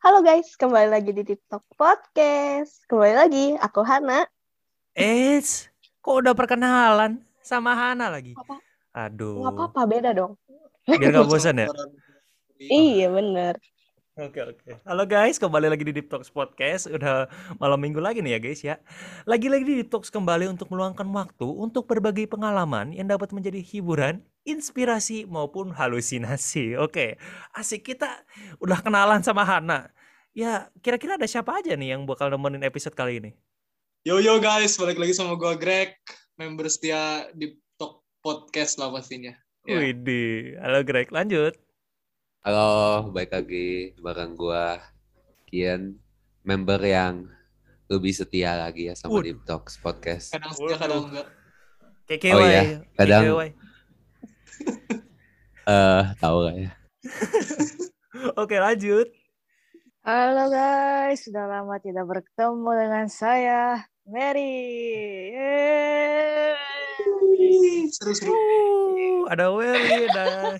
Halo guys, kembali lagi di TikTok Podcast. Kembali lagi, aku Hana. Eits, kok udah perkenalan sama Hana lagi? Apa? Aduh, Nggak apa-apa, beda dong. biar gak bosan ya? Iya bener. Oke oke. Halo guys, kembali lagi di Deep Talks Podcast. Udah malam minggu lagi nih ya guys ya. Lagi-lagi di Deep Talks kembali untuk meluangkan waktu untuk berbagi pengalaman yang dapat menjadi hiburan, inspirasi maupun halusinasi. Oke, asik kita udah kenalan sama Hana. Ya, kira-kira ada siapa aja nih yang bakal nemenin episode kali ini? Yo yo guys, balik lagi sama gua Greg, member setia di Talk Podcast lah pastinya. Ya. Widih, halo Greg, lanjut. Halo, baik lagi bareng gua Kian, member yang lebih setia lagi ya sama Waduh. Deep Talks Podcast. Kadang setia, kadang enggak. KKY. Oh iya, kadang- KKY. Eh, tahu gak ya? Oke, lanjut. Halo guys, sudah lama tidak bertemu dengan saya, Mary. Yeay. Seru-seru. Uh, ada Welly, ada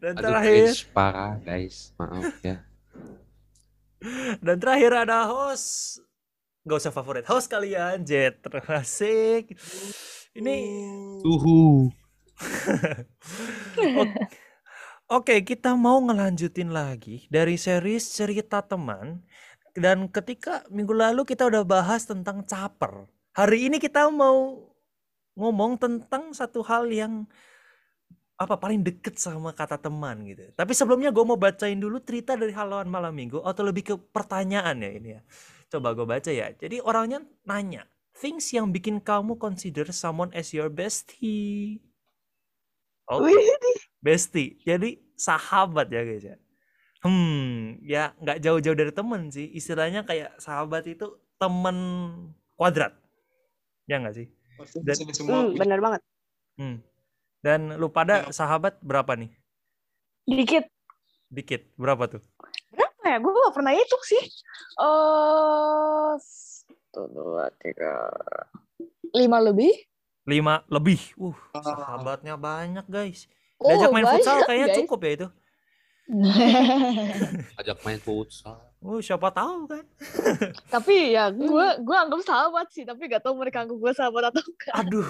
dan Aduh, terakhir cringe parah guys, maaf ya. dan terakhir ada host nggak usah favorit host kalian Jet asik ini Uhu. Oke, Oke, kita mau ngelanjutin lagi dari series cerita teman. Dan ketika minggu lalu kita udah bahas tentang caper. Hari ini kita mau ngomong tentang satu hal yang apa paling deket sama kata teman gitu. Tapi sebelumnya gue mau bacain dulu cerita dari halaman malam minggu atau lebih ke pertanyaan ya ini ya. Coba gue baca ya. Jadi orangnya nanya, things yang bikin kamu consider someone as your bestie. Oke Wih, bestie jadi sahabat ya guys ya hmm ya nggak jauh-jauh dari temen sih istilahnya kayak sahabat itu temen kuadrat ya nggak sih Dan- hmm, bener banget. hmm. Dan lu pada sahabat berapa nih Dikit. dikit berapa tuh Berapa ya? Gue gak pernah hitung sih. Eh, satu, dua, tiga, lima lebih. lima lebih uh Ah. sahabatnya banyak guys Oh, diajak main futsal kayaknya guys. cukup ya itu Ajak main futsal. Uh siapa tahu kan tapi ya gue gue anggap sahabat sih, tapi gak tahu mereka anggap gue sahabat atau enggak. aduh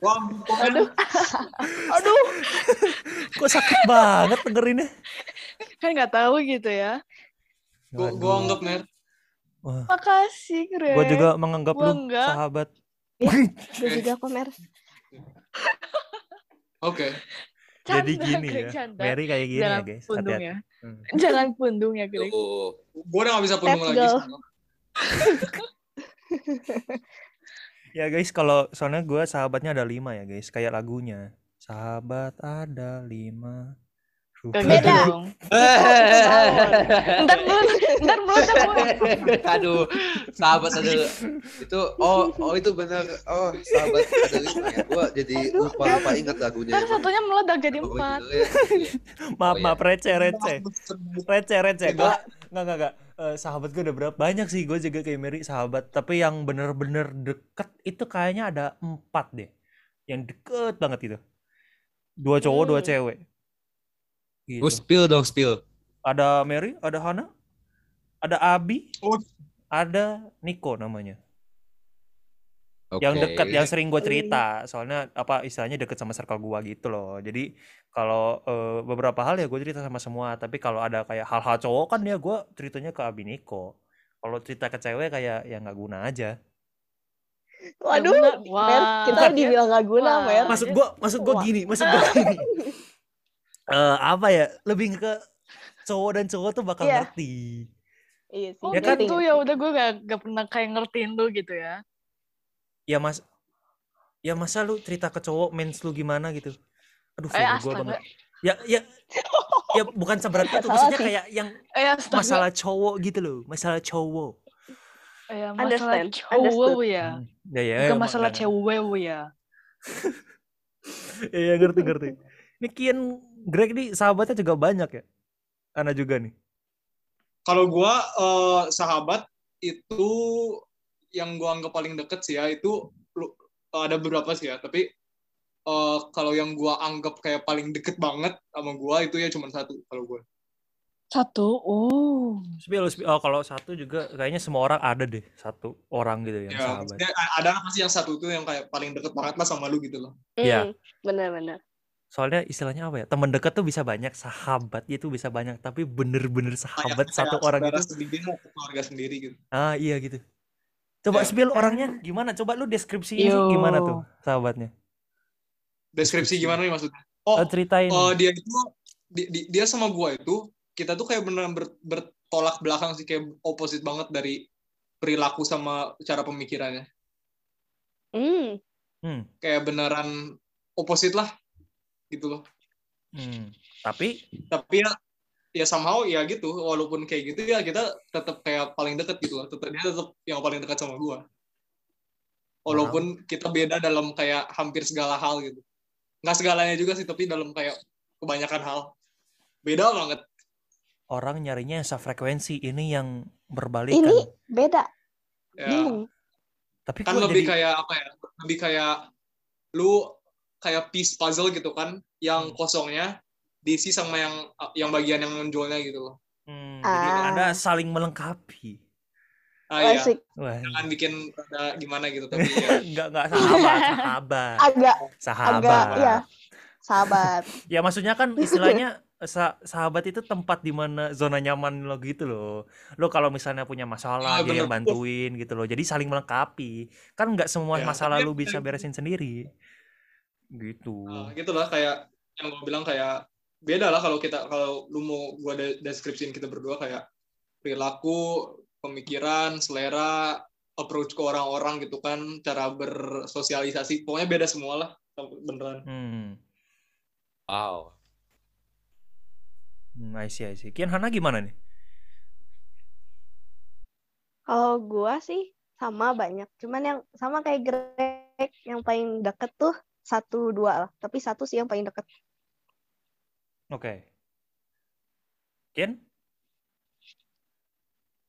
Wah, pokoknya Aduh, kok sakit banget dengerinnya kan gak tahu gitu ya. gua, gua anggap mer. Wah, Makasih, Greg. gua juga menganggap Gua lu enggak. sahabat Gue juga komer. Oke. Canda, gini ya canda. Mary kayak gini Jangan ya guys pundung hati-hati ya. Hmm. Jangan pundung ya, Greg. Tuh. Gua udah gak bisa pundung Let's lagi. Ya guys, kalau soalnya gue sahabatnya ada lima ya guys, kayak lagunya. Sahabat ada lima. Gitu Beda. dong. Ntar mulut, ntar gue. Aduh, sahabat ada itu oh oh itu benar oh sahabat ada lima ya gua jadi lupa lupa ingat lagunya Ntar satunya meledak jadi empat. gitu. Maaf, maaf, receh, receh. Receh, receh. Gue, nggak, nggak, nggak. Eh, sahabat gue udah berapa? Banyak sih, gue juga kayak Mary sahabat. Tapi yang bener-bener deket itu kayaknya ada empat deh. Yang deket banget itu. Dua cowok, dua Hmm. cewek. Gitu. Oh, spill dong spill Ada Mary, ada Hana, ada Abi, Oh. ada Niko namanya. Oke. yang dekat yang sering gue cerita soalnya apa istilahnya deket sama circle gua gitu loh jadi kalau eh, beberapa hal ya gue cerita sama semua tapi kalau ada kayak hal-hal cowok kan ya gue ceritanya ke Abiniko kalau cerita ke cewek kayak ya nggak guna aja Waduh. Mer, Wah. kita Bukan dibilang gak guna. Mer. maksud gue maksud gue gini maksud gue gini Eh apa ya lebih ke cowok dan cowok tuh bakal Iya. ngerti Iya sih. Oh Ya kan? ngerti, gitu ngerti. ya udah gue gak, gak pernah kayak ngertiin lu gitu ya. ya mas ya masa lu cerita ke cowok mens lu gimana gitu aduh Eh gue banget ya ya ya bukan seberat itu Salah maksudnya sih. kayak yang Eh masalah cowok gitu loh masalah cowok Eh, masalah Understand, cowok ya. Hmm. ya ya Bukan emang masalah cewek ya. enggak. ya, ya ngerti ngerti ini Kian Greg nih sahabatnya juga banyak ya Ana juga nih Kalau gua eh, sahabat itu yang gua anggap paling deket sih ya itu ada beberapa sih ya tapi eh, kalau yang gua anggap kayak paling deket banget sama gua itu ya cuma satu kalau gua Satu. Oh. Spill. Oh, kalau satu juga kayaknya semua orang ada deh satu orang gitu yang Ya, sahabat. maksudnya ada pasti yang satu tuh yang kayak paling deket banget lah sama lu gitu loh. Iya. Hmm, Bener-bener. Soalnya istilahnya apa ya? Teman dekat tuh bisa banyak, sahabat itu bisa banyak, tapi bener-bener Kayak- sahabat kayak satu orang saudara itu sendiri keluarga sendiri gitu. ah iya gitu. Coba Ya. spill orangnya gimana? Coba lu deskripsinya sih Yo. gimana tuh sahabatnya? Deskripsi gimana nih maksudnya? Oh, Oh, ceritain. Oh dia itu di- di- dia sama gua itu kita tuh kayak beneran ber- bertolak belakang sih kayak opposite banget dari perilaku sama cara pemikirannya. Hmm. Hmm. Kayak beneran opposite lah gitu loh. hmm. Tapi Tapi ya ya somehow ya gitu walaupun kayak gitu ya kita tetap kayak paling deket gitu loh. Tetap dia tetap yang paling dekat sama gua. Walaupun kita beda dalam kayak hampir segala hal gitu. Nggak segalanya juga sih tapi dalam kayak kebanyakan hal. Beda banget. orang nyarinya yang sefrekuensi ini yang berbalik Ini kan. beda. Ya. Bingung. Tapi kan lebih jadi kayak apa ya lebih kayak lu kayak piece puzzle gitu kan yang Hmm. kosongnya diisi sama yang yang bagian yang menjualnya gitu loh Hmm, jadi Ah. Anda saling melengkapi. ah iya Asik. Jangan bikin ada gimana gitu tapi ya enggak enggak sahabat, sahabat. Agak, Sahabat. agak, ya. Sahabat. Ya maksudnya kan istilahnya sa- sahabat itu tempat di mana zona nyaman lo gitu loh. Lo kalau misalnya punya masalah Ah, dia yang bantuin gitu loh. Jadi saling melengkapi. Kan nggak semua Ya, masalah yang- bisa beresin sendiri. Gitu. ah, gitu lah kayak yang gue bilang kayak beda lah kalau kita kalau lu mau gua de- deskripsiin kita berdua kayak perilaku pemikiran selera approach ke orang-orang gitu kan cara bersosialisasi pokoknya beda semua lah beneran Hmm. Wow. Hmm, I see, I see. Kian Hana gimana nih? Kalau gua sih sama banyak. Cuman yang sama kayak Greg yang paling deket tuh satu dua lah. Tapi satu sih yang paling deket. Oke. Kian?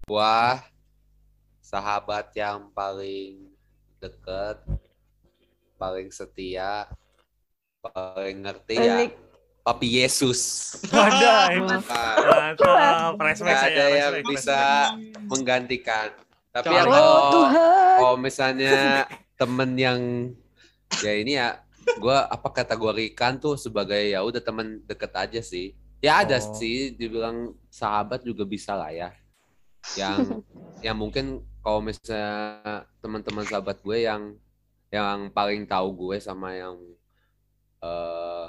Gua sahabat yang paling deket, paling setia, paling ngerti ya. Papi Yesus. Wadah, Bukan. mantap. Respect Nggak saya, ada yang respect. bisa menggantikan. Tapi Kalau- ya Oh kalau kalau misalnya temen yang ya ini ya gue apa kategorikan tuh sebagai ya udah temen deket aja sih ya ada Oh. sih dibilang sahabat juga bisa lah ya yang yang mungkin kalau misalnya teman-teman sahabat gue yang yang paling tahu gue sama yang eh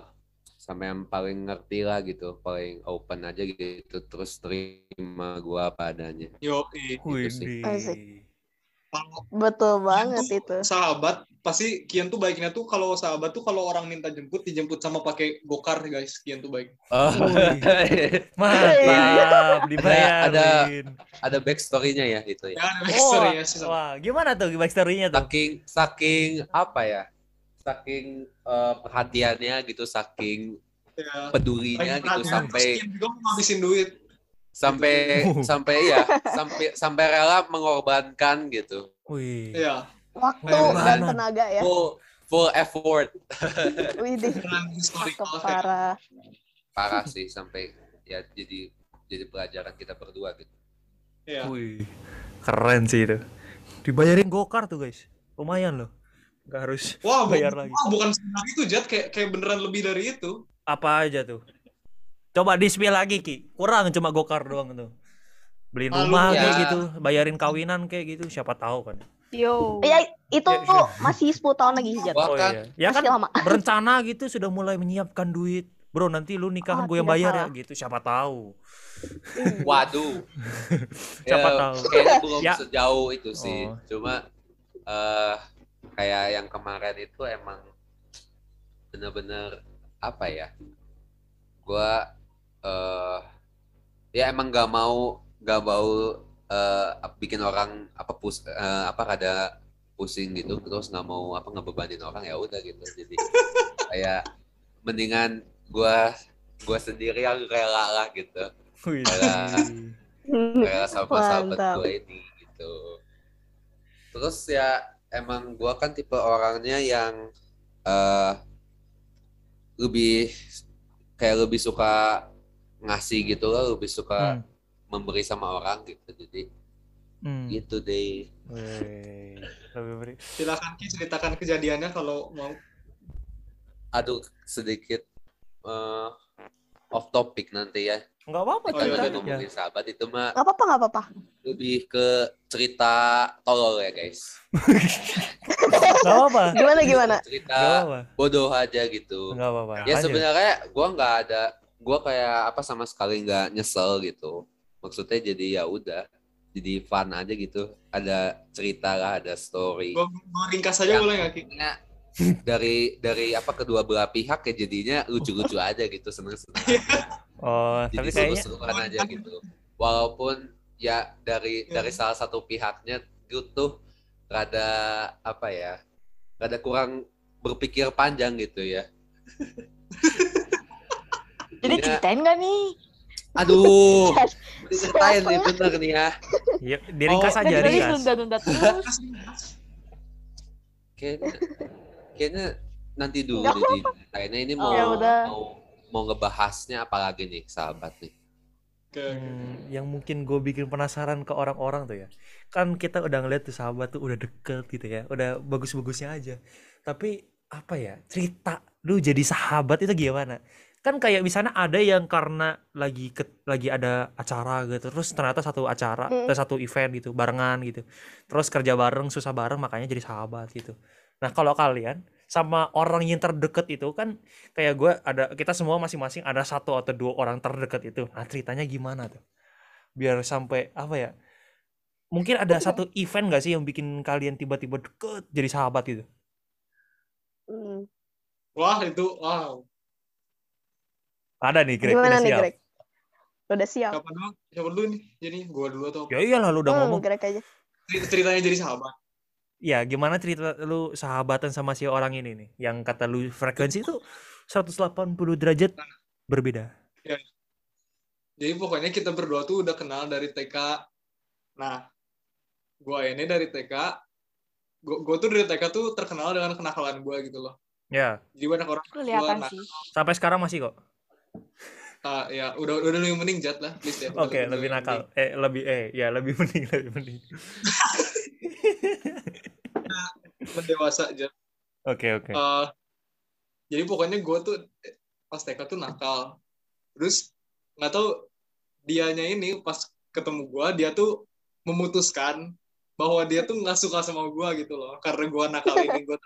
sama yang paling ngerti lah gitu paling open aja gitu terus terima gue apa adanya yo Widih. Asik. Betul banget itu. sahabat pasti Kian tuh baiknya tuh kalau sahabat tuh kalau orang minta jemput dijemput sama pakai gokar guys Kian tuh baik oh. Mantap, dibayarin. ada backstory-nya ya itu ya ya ada Oh, backstory ya sih wah, gimana tuh backstory-nya tuh? saking saking apa ya saking eh, perhatiannya gitu saking ya. pedulinya gitu perhatian, sampai terus Kian juga mau ngabisin duit sampai Uh. sampai ya sampai sampai rela mengorbankan gitu Wih. ya Waktu Bayaran. dan tenaga ya. full full effort Widih. parah. parah sih sampai ya jadi jadi pelajaran kita berdua gitu ya. Wih. Keren sih itu. Dibayarin gokar tuh, guys. Lumayan loh. Gak harus Wah, bu- bayar lagi. wah, bukan sebenarnya itu Jat kayak kayak beneran lebih dari itu. Apa aja tuh? Coba di-spill lagi, Ki. Kurang cuma gokar doang tuh. Beliin Malu rumah ya. kayak gitu, bayarin kawinan kayak gitu, siapa tahu kan. Yo. Ya itu Ya, ya. masih 10 tahun lagi. Wah, Oh kan iya. Ya kan Masih lama. berencana gitu sudah mulai menyiapkan duit. Bro, nanti lu nikahan Oh, gue yang bayar ya salah. gitu, siapa tahu. waduh Siapa Ya, tahu. kayaknya belum Ya. sejauh itu sih Oh. cuma eh kayak yang kemarin itu emang bener-bener apa ya gua eh ya emang gak mau gak mau eh bikin orang apa pus eh, apa rada pusing gitu terus nggak mau apa ngebebanin orang ya udah gitu jadi kayak mendingan gua gua sendiri yang rela lah gitu Wih. kayak sama sahabat gue ini gitu terus ya emang gue kan tipe orangnya yang eh lebih kayak lebih suka ngasih gitu loh lebih suka Hmm. Memberi sama orang gitu jadi Hmm. gitu deh lebih beri. Silakan Ki ceritakan kejadiannya kalau mau. aduh sedikit eh, off topic nanti ya Nggak apa-apa Oh, kita iya, iya. ngomongin sahabat itu mah Gak apa-apa, gak apa-apa. lebih ke cerita tolol ya guys Nggak apa-apa. Gimana, gimana? cerita Nggak apa-apa. bodoh aja gitu Nggak apa-apa. ya sebenarnya gua nggak ada gua kayak apa sama sekali nggak nyesel gitu maksudnya jadi ya udah jadi fun aja gitu. Ada cerita lah ada story. Gue ringkas aja boleh nggak dari dari apa kedua belah pihak ya jadinya lucu-lucu aja gitu seneng-seneng Oh, jadi tapi kayaknya seru-seruan aja gitu. Walaupun ya dari dari salah satu pihaknya gitu rada apa ya rada kurang berpikir panjang gitu ya. Jadi Jadinya, ceritain gak nih? Aduh. Diceritain nih bener nih ya. Ya, diringkas Oh, aja, ringkas. nunda-nunda terus. kayaknya kayaknya nanti dulu Nggak deh diceritain. Ini mau Ya udah. mau mau ngebahasnya apalagi nih sahabat nih. Hmm, yang mungkin gue bikin penasaran ke orang-orang tuh ya. Kan kita udah ngeliat tuh sahabat tuh udah deket gitu ya udah bagus-bagusnya aja. Tapi apa ya cerita lu jadi sahabat itu gimana kan kayak misalnya ada yang karena lagi ke, lagi ada acara gitu terus ternyata satu acara Mm. atau satu event gitu barengan gitu terus kerja bareng susah bareng makanya jadi sahabat gitu nah kalau kalian sama orang yang terdekat itu kan kayak gue ada kita semua masing-masing ada satu atau dua orang terdekat itu nah ceritanya gimana tuh biar sampai apa ya mungkin ada satu event gak sih yang bikin kalian tiba-tiba deket jadi sahabat gitu Hmm. Wah itu, wow. Ada nih Greg Gimana udah nih, siap Greg? Udah siap. Siapa dulu? Siapa dulu nih? Jadi gua dulu atau apa? ya iyalah lu udah Hmm, ngomong Greg aja. Cer- Ceritanya jadi sahabat. ya gimana cerita lu sahabatan sama si orang ini nih yang kata lu frekuensi itu 180 derajat berbeda Jadi pokoknya kita berdua tuh udah kenal dari TK. Nah, gua ini dari TK. Gua, gua tuh dari TK tuh terkenal dengan kenakalan gua gitu loh. ya Jadi banyak orang Kelihatan gua, nah, sih. sampai sekarang masih kok ah, ya udah udah lebih mending jat lah, please ya. Oke lebih nakal mending. eh lebih eh ya lebih mending lebih mending Mendewasa jat. oke oke Eh, jadi pokoknya gue tuh pas TK tuh nakal. Terus nggak tahu dianya ini pas ketemu gue dia tuh memutuskan bahwa dia tuh nggak suka sama gue gitu loh karena gue nakal ini gue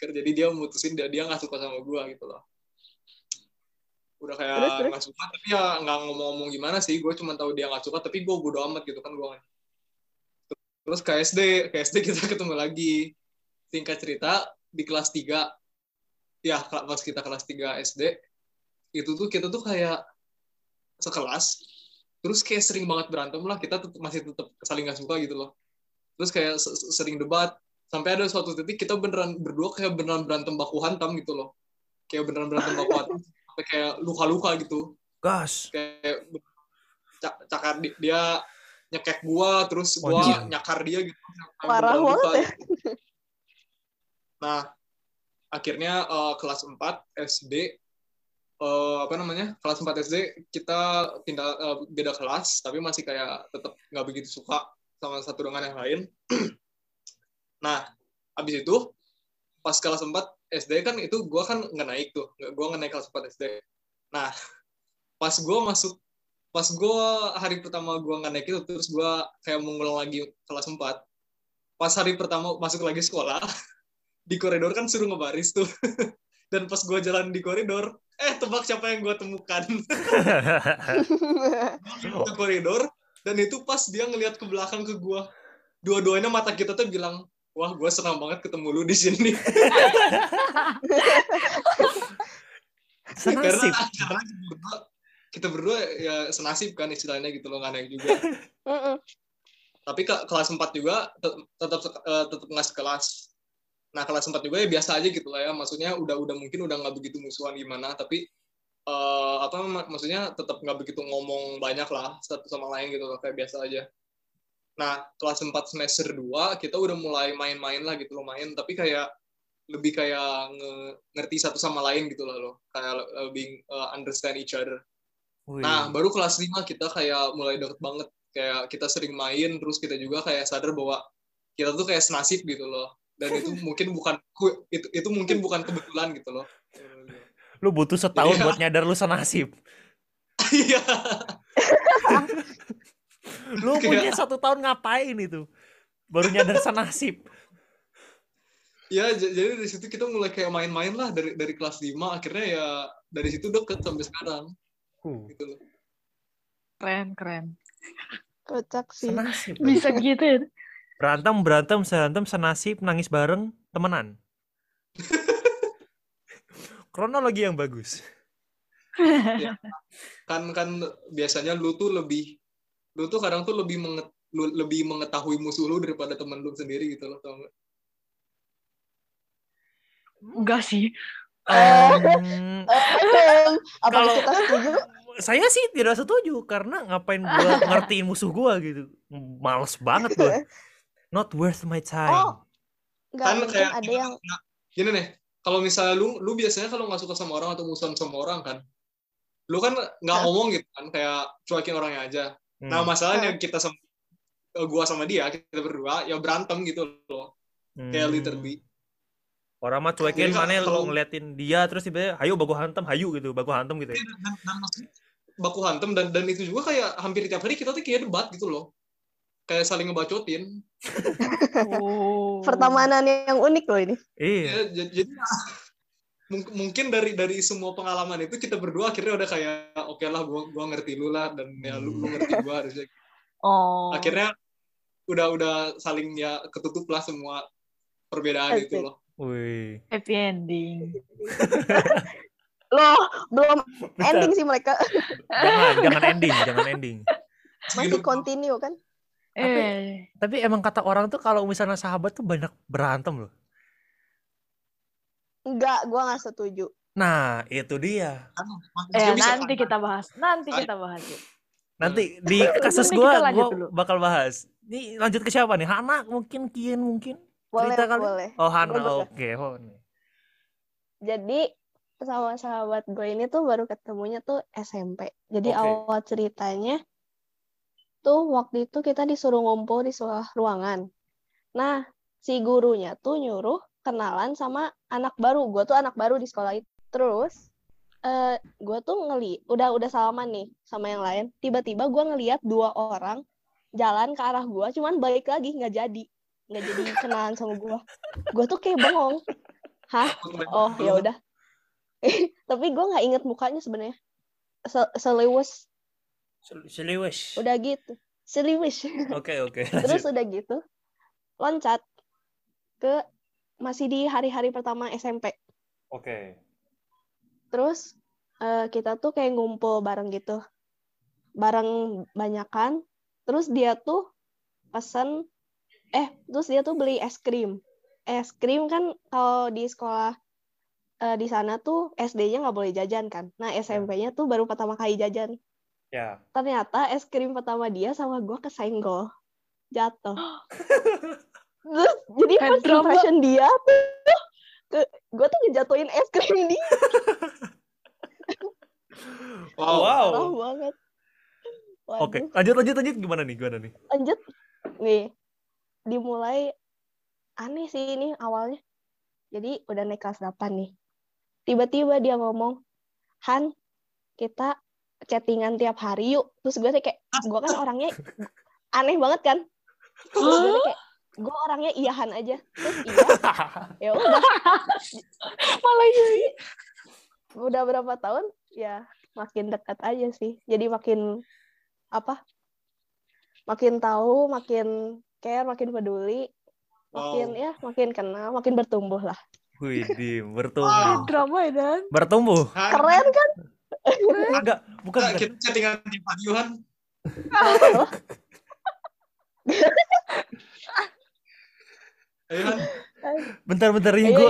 jadi dia memutusin dia dia nggak suka sama gue gitu loh udah kayak Terus, suka tapi ya nggak ngomong-ngomong gimana sih gue cuma tahu dia nggak suka tapi gue bodo amat gitu kan gue terus ke SD ke SD kita ketemu lagi. Singkat cerita di kelas 3 ya pas kita kelas 3 SD itu tuh kita tuh kayak sekelas terus kayak sering banget berantem lah kita tetep, masih tetap saling nggak suka gitu loh. Terus kayak se- se- sering debat sampai ada suatu titik kita beneran berdua kayak beneran berantem baku hantam gitu loh. Kayak beneran berantem baku hantam kayak luka-luka gitu. Gas. Kayak ca- cakar di- dia nyekek gua terus gua Wajib. nyakar dia gitu. Parah banget ya. nah akhirnya eh, kelas 4 SD eh, apa namanya kelas 4 SD kita pindah eh, beda kelas tapi masih kayak tetap nggak begitu suka sama satu dengan yang lain. Nah abis itu pas kelas 4 SD kan itu gua kan nggak naik tuh. Gua nggak naik kelas 4 SD nah pas gua masuk pas gua hari pertama gua nggak naik itu terus gua kayak mau ngulang lagi kelas 4 pas hari pertama masuk lagi sekolah di koridor kan suruh ngebaris tuh. Dan pas gua jalan di koridor eh tebak siapa yang gua temukan? Ke koridor dan itu pas dia ngelihat ke belakang ke gua. Dua-duanya mata kita tuh bilang wah gua senang banget ketemu lu di sini. Karena senasib. Karena kita berdua, kita berdua ya senasib kan istilahnya gitu loh nggak naik juga. Tapi ke kelas 4 juga tet- tetap eh, tetap nggak sekelas. Nah kelas 4 juga ya biasa aja gitu lah ya. Maksudnya udah udah mungkin udah nggak begitu musuhan gimana tapi eh, apa mak- maksudnya tetap nggak begitu ngomong banyak lah satu sama lain gitu loh kayak biasa aja nah kelas 4 semester 2 kita udah mulai main-main lah gitu loh main tapi kayak lebih kayak nge- ngerti satu sama lain gitu lah loh kayak lebih eh, understand each other Wih. Nah, baru kelas 5 kita kayak mulai deket banget. Kayak kita sering main, terus kita juga kayak sadar bahwa kita tuh kayak senasib gitu loh. Dan itu mungkin bukan itu itu mungkin bukan kebetulan gitu loh. lu butuh setahun Jadi- buat nyadar lu senasib. Iya. Lu punya satu tahun ngapain itu? Baru nyadar senasib. Ya, jadi dari situ kita mulai kayak main-main lah dari dari kelas 5 akhirnya ya dari situ deket sampai sekarang Uh, gitu loh. Keren, keren. Kocak sih. senasib. Bisa gitu ya. Berantem, berantem, berantem, senasib, nangis bareng, temenan. Kronologi yang bagus. Kan kan biasanya lu tuh lebih lu tuh kadang tuh lebih menget, lu lebih mengetahui musuh lu daripada teman lu sendiri gitu loh, tau nggak? Enggak sih. Em, Apa Kalau- kita setuju? saya sih tidak setuju karena ngapain gua ngertiin musuh gua gitu. Males banget gua. Not worth my time. Oh, Enggak, Kan kayak ada yang gini nih, kalau misalnya lu lu biasanya kalau nggak suka sama orang atau musuhan sama orang kan, lu kan nggak ngomong gitu kan, kayak cuekin orangnya aja. Hmm, Nah masalahnya kita sama eh, gua sama dia kita berdua ya berantem gitu loh, kayak hmm. literally. Orang mah cuekin Jadi mana kalau- ngeliatin dia terus tiba-tiba hayu baku hantem, hayu gitu, baku hantem gitu ya. dan, dan maksudnya baku hantem dan dan itu juga kayak hampir tiap hari kita tuh kayak debat gitu loh kayak saling ngebacotin Oh. pertemanan yang unik loh ini. Iya. ya, j- jadi mungkin dari dari semua pengalaman itu kita berdua akhirnya udah kayak oke lah gua gua ngerti lu lah dan ya lu, lu ngerti gua harusnya Oh. akhirnya udah udah saling ya ketutup lah semua perbedaan itu loh Wih. happy ending. Loh, belum ending sih mereka. Jangan, jangan ending, jangan ending. Masih continue kan? Eh. Tapi emang kata orang tuh kalau misalnya sahabat tuh banyak berantem loh. Enggak, gua nggak setuju. Nah, itu dia. Kan, Eh, nanti kita bahas. Nanti Ay. kita bahas. Nanti di kasus gua dulu. bakal bahas. Ini lanjut ke siapa nih? Hana mungkin, Kian mungkin. Boleh, Cerita kali? boleh. Oh, Hana. Oke, Hana. Jadi sama sahabat gue ini tuh baru ketemunya tuh SMP. Jadi Oke. awal ceritanya tuh waktu itu kita disuruh ngumpul di sebuah ruangan. Nah, si gurunya tuh nyuruh kenalan sama anak baru. Gue tuh anak baru di sekolah itu. Terus eh gue tuh ngeli, udah udah salaman nih sama yang lain. Tiba-tiba gue ngeliat dua orang jalan ke arah gue, cuman balik lagi nggak jadi, nggak jadi kenalan sama gue. Gue tuh kayak bengong. Hah? Oh ya udah. Tapi gue nggak inget mukanya sebenarnya. Se- Seliwes, Sel- Seliwes. udah gitu. Seliwes. Oke, oke. Terus udah gitu, loncat ke masih di hari-hari pertama SMP. Oke. Terus eh, kita tuh kayak ngumpul bareng gitu, bareng banyakan. Terus dia tuh pesen, eh terus dia tuh beli es krim. Es krim kan kalau di sekolah eh, di sana tuh SD-nya nggak boleh jajan kan. Nah SMP-nya tuh baru pertama kali jajan. Ya. Ternyata es krim pertama dia sama gue kesenggol, jatuh. Terus jadi Kayak first impression dia tuh ke gue tuh ngejatuhin es krim dia. wow, Wow. Parah banget. Oke, Waduh. lanjut lanjut lanjut gimana nih? Gimana nih? Lanjut. Nih, dimulai aneh sih ini awalnya. Jadi udah naik kelas 8 nih. Tiba-tiba dia ngomong, Han, kita chattingan tiap hari yuk. Terus gue kayak, gue kan orangnya aneh banget kan. Terus gue kayak, gue orangnya iyahan aja. Terus iya, ya udah. Malah iya. Udah berapa tahun, ya makin dekat aja sih. Jadi makin apa? Makin tahu, makin care, makin peduli, makin Wow. ya, makin kenal, makin bertumbuh lah. Wih, Ah, bertumbuh. drama ya Dan. Bertumbuh. Keren kan? Enggak, bukan. Enggak, bukan. kita chattingan di pagi Han. Ayo Han. Bentar-bentar ini gue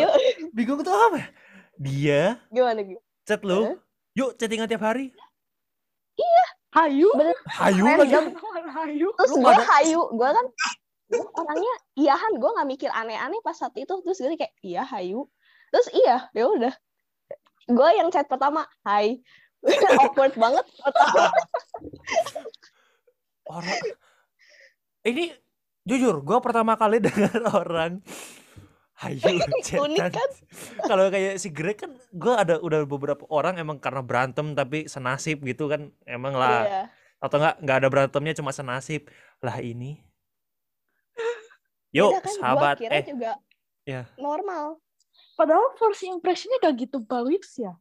bingung tuh apa? ya? Dia Gimana gitu? chat Eh? lu, yuk chattingan tiap hari. Hayu. Bener. Hayu Keren, lagi. Hayu. Terus gue ada- hayu, gue kan gua orangnya iyahan, gue nggak mikir aneh-aneh pas saat itu. Terus gue kayak iya hayu. Terus iya, ya udah. Gue yang chat pertama, hai. Awkward banget. Orang ini jujur, gue pertama kali dengar orang Hayu cetan. Unik kan? Kalau kayak si Greg kan gue ada udah beberapa orang emang karena berantem tapi senasib gitu kan emang lah Iya. atau enggak nggak ada berantemnya cuma senasib lah ini yuk kan, sahabat eh juga ya. normal. Padahal first impressionnya gak gitu bagus ya.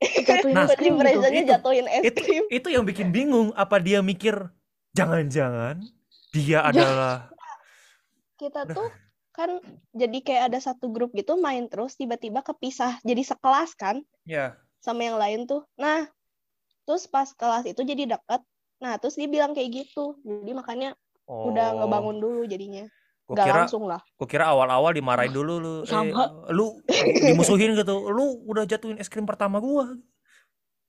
Jatuhin Nah, es First krim gitu. Itu- jatuhin es itu itu yang bikin bingung apa dia mikir jangan-jangan dia adalah Kita Udah. tuh kan jadi kayak ada satu grup gitu main terus tiba-tiba kepisah jadi sekelas kan ya sama yang lain tuh. Nah, terus pas kelas itu jadi deket. Nah, terus dia bilang kayak gitu. Jadi makanya udah oh ngebangun dulu jadinya. gua Gak kira langsung lah. gua kira awal-awal dimarahin dulu lu eh, sama. lu dimusuhin gitu lu udah jatuhin es krim pertama gua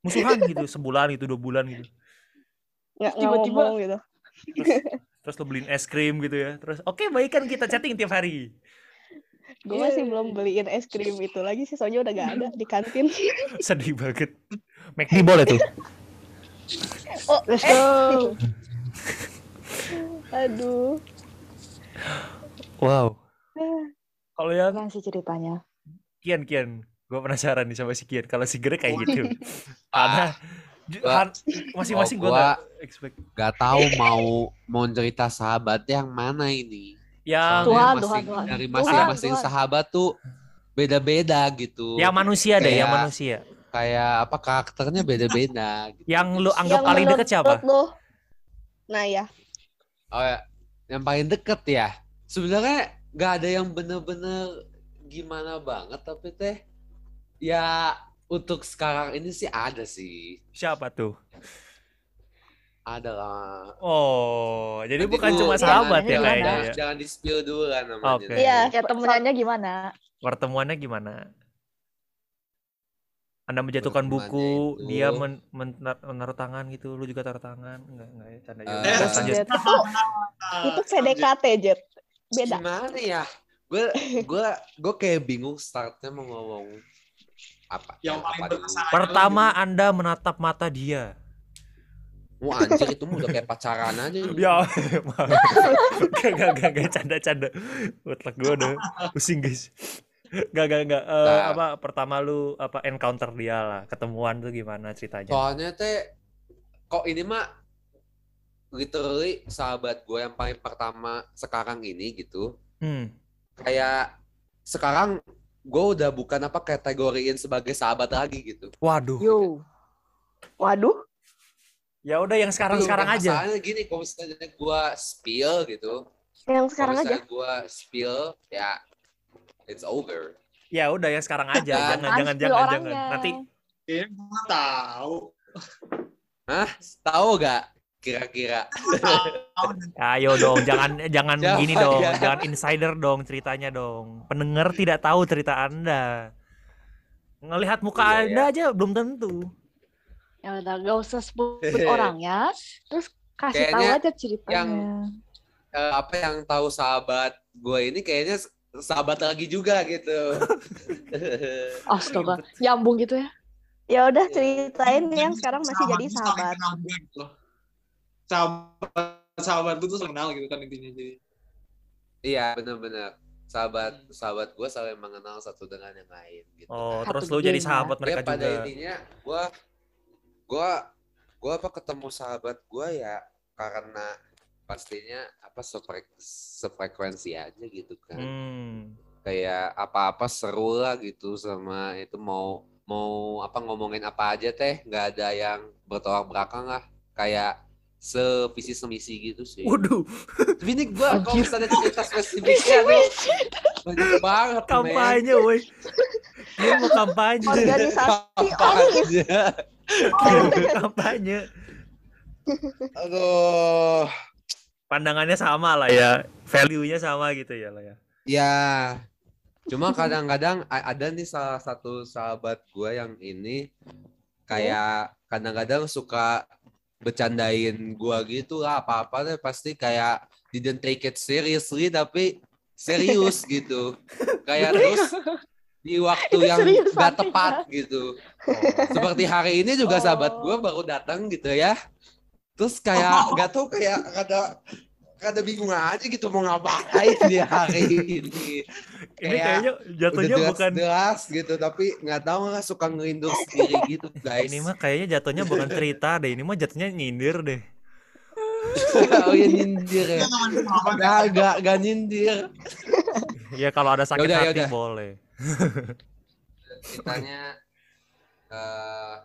musuhan gitu sebulan gitu dua bulan gitu Nggak tiba-tiba- gitu. terus terus lu beliin es krim gitu ya terus oke baik kan kita chatting tiap hari Gue Iya. masih belum beliin es krim itu lagi sih, soalnya udah gak ada di kantin. sedih banget McD boleh tuh Oh, Let's go. aduh. wow kalau yang Kan sih ceritanya. Kian Kian gue penasaran nih sama si Kian kalau si Greg kayak gitu Ah, karena han- masing-masing gue gua- gak expect Gak tahu mau mau cerita sahabat yang mana ini. yang Tuhan, masing- Tuhan, Tuhan. dari masing-masing sahabat tuh beda-beda gitu. yang manusia deh yang Kayak- manusia Kayak apa karakternya beda-beda. Gitu. yang lu anggap Yang paling deket siapa lu? Nah ya, Oh ya, yang paling deket ya. Sebenarnya nggak ada yang bener-bener gimana banget tapi teh ya untuk sekarang ini sih ada sih. siapa tuh Ada lah. oh jadi Nanti bukan cuma Iya, sahabat ya kayaknya Jangan, ya jangan di spill dulu kan namanya. Oke. Iya. Ya temenannya gimana? pertemuannya gimana anda menjatuhkan Pertemuannya buku itu- dia men- men- menaruh tangan gitu lu juga taruh tangan enggak enggak ya canda ya Jet, lanjut. itu itu PDKT Jet. Beda. Gimana ya? Gue gue gue kayak bingung startnya mau ngomong apa? Yang paling apa berkesan. pertama anda menatap mata dia Wah anjir itu udah kayak pacaran aja. Ya. Gak, gak, gak, gak, canda, canda. Otak gue udah pusing, guys. Gak, gak, gak. Eh, Nah. apa, pertama lu, apa, encounter dia lah. Ketemuan tuh gimana ceritanya? Soalnya teh kok ini mah literally sahabat gue yang paling pertama sekarang ini gitu. Hmm. Kayak sekarang gue udah bukan apa kategoriin sebagai sahabat lagi gitu. Waduh. Yo. Waduh, Ya udah yang sekarang-sekarang aja. Masalahnya gini, kalau misalnya gue spill gitu, yang sekarang aja. misalnya gue spill, ya it's over. Ya udah yang sekarang aja. Jangan Jangan, jangan, jangan, jangan. orangnya. Nanti Kayaknya gue tahu. Hah? Tahu gak kira-kira? ayo dong, jangan jangan Siapa gini dong, ya? jangan insider dong ceritanya dong. Pendengar tidak tahu cerita Anda. Ngelihat muka Iya, Anda aja belum tentu. Ya udah gak usah sebut orangnya. Terus kasih tahu Kayaknya aja ceritanya. yang- Eh, apa yang tahu sahabat gue ini kayaknya sahabat lagi juga gitu. Astaga, nyambung gitu ya. Ya udah ceritain yang sekarang masih jadi sahabat. Sahabat sahabat tuh tuh saling kenal gitu kan intinya jadi. Iya benar-benar sahabat sahabat gue saling mengenal satu dengan yang lain gitu. Oh, Satu terus lu jadi ya. sahabat ya mereka pada juga. intinya gue gue gue apa ketemu sahabat gue ya karena pastinya apa sefrek- sefrekuensi aja gitu kan. Hmm. kayak apa-apa seru lah gitu sama itu mau mau apa ngomongin apa aja teh nggak ada yang bertolak belakang lah kayak sevisi semisi gitu sih. Waduh, Tapi ini gue kalau misalnya cerita spesifiknya tuh banyak banget men. kampanye woi. Dia mau kampanye. Organisasi Kampanye. kampanye. Aduh. Pandangannya sama lah ya. Value-nya sama gitu ya lah ya. Ya. Cuma kadang-kadang ada nih salah satu sahabat gue yang ini kayak kadang-kadang suka bercandain gua gitu lah apa-apa deh pasti kayak didn't take it seriously tapi serius gitu. Kayak terus di waktu yang Serius gak tepat gitu. Seperti hari ini juga Oh. sahabat gue baru datang gitu ya. Terus kayak gak tau kayak ada ada bingung aja gitu mau ngapain di hari ini. Ini Kayak kayaknya Udah jatuhnya bukan deras gitu tapi nggak tahu nggak suka ngelindur sendiri gitu guys. ini mah kayaknya jatuhnya bukan cerita deh. Ini mah jatuhnya nyindir deh. oh ya nyindir ya. Gak, gak, gak nyindir. Ya kalau ada sakit Yaudah, hati yaudah. boleh. Ceritanya eh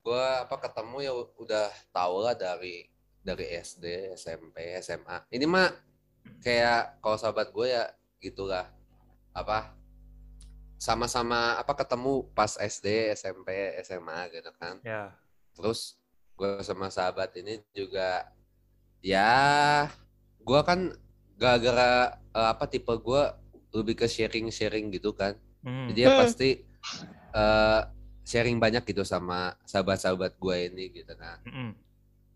gue apa ketemu ya udah tau lah dari dari SD, SMP, SMA. Ini mah kayak kalau sahabat gue ya gitulah apa sama-sama apa ketemu pas SD, SMP, SMA gitu kan. Ya. Terus gue sama sahabat ini juga ya gue kan gara-gara eh, apa tipe gue lebih ke sharing-sharing gitu kan. Hmm. Jadi ya Hmm. pasti eh, sharing banyak gitu sama sahabat-sahabat gue ini gitu kan. Mm-mm.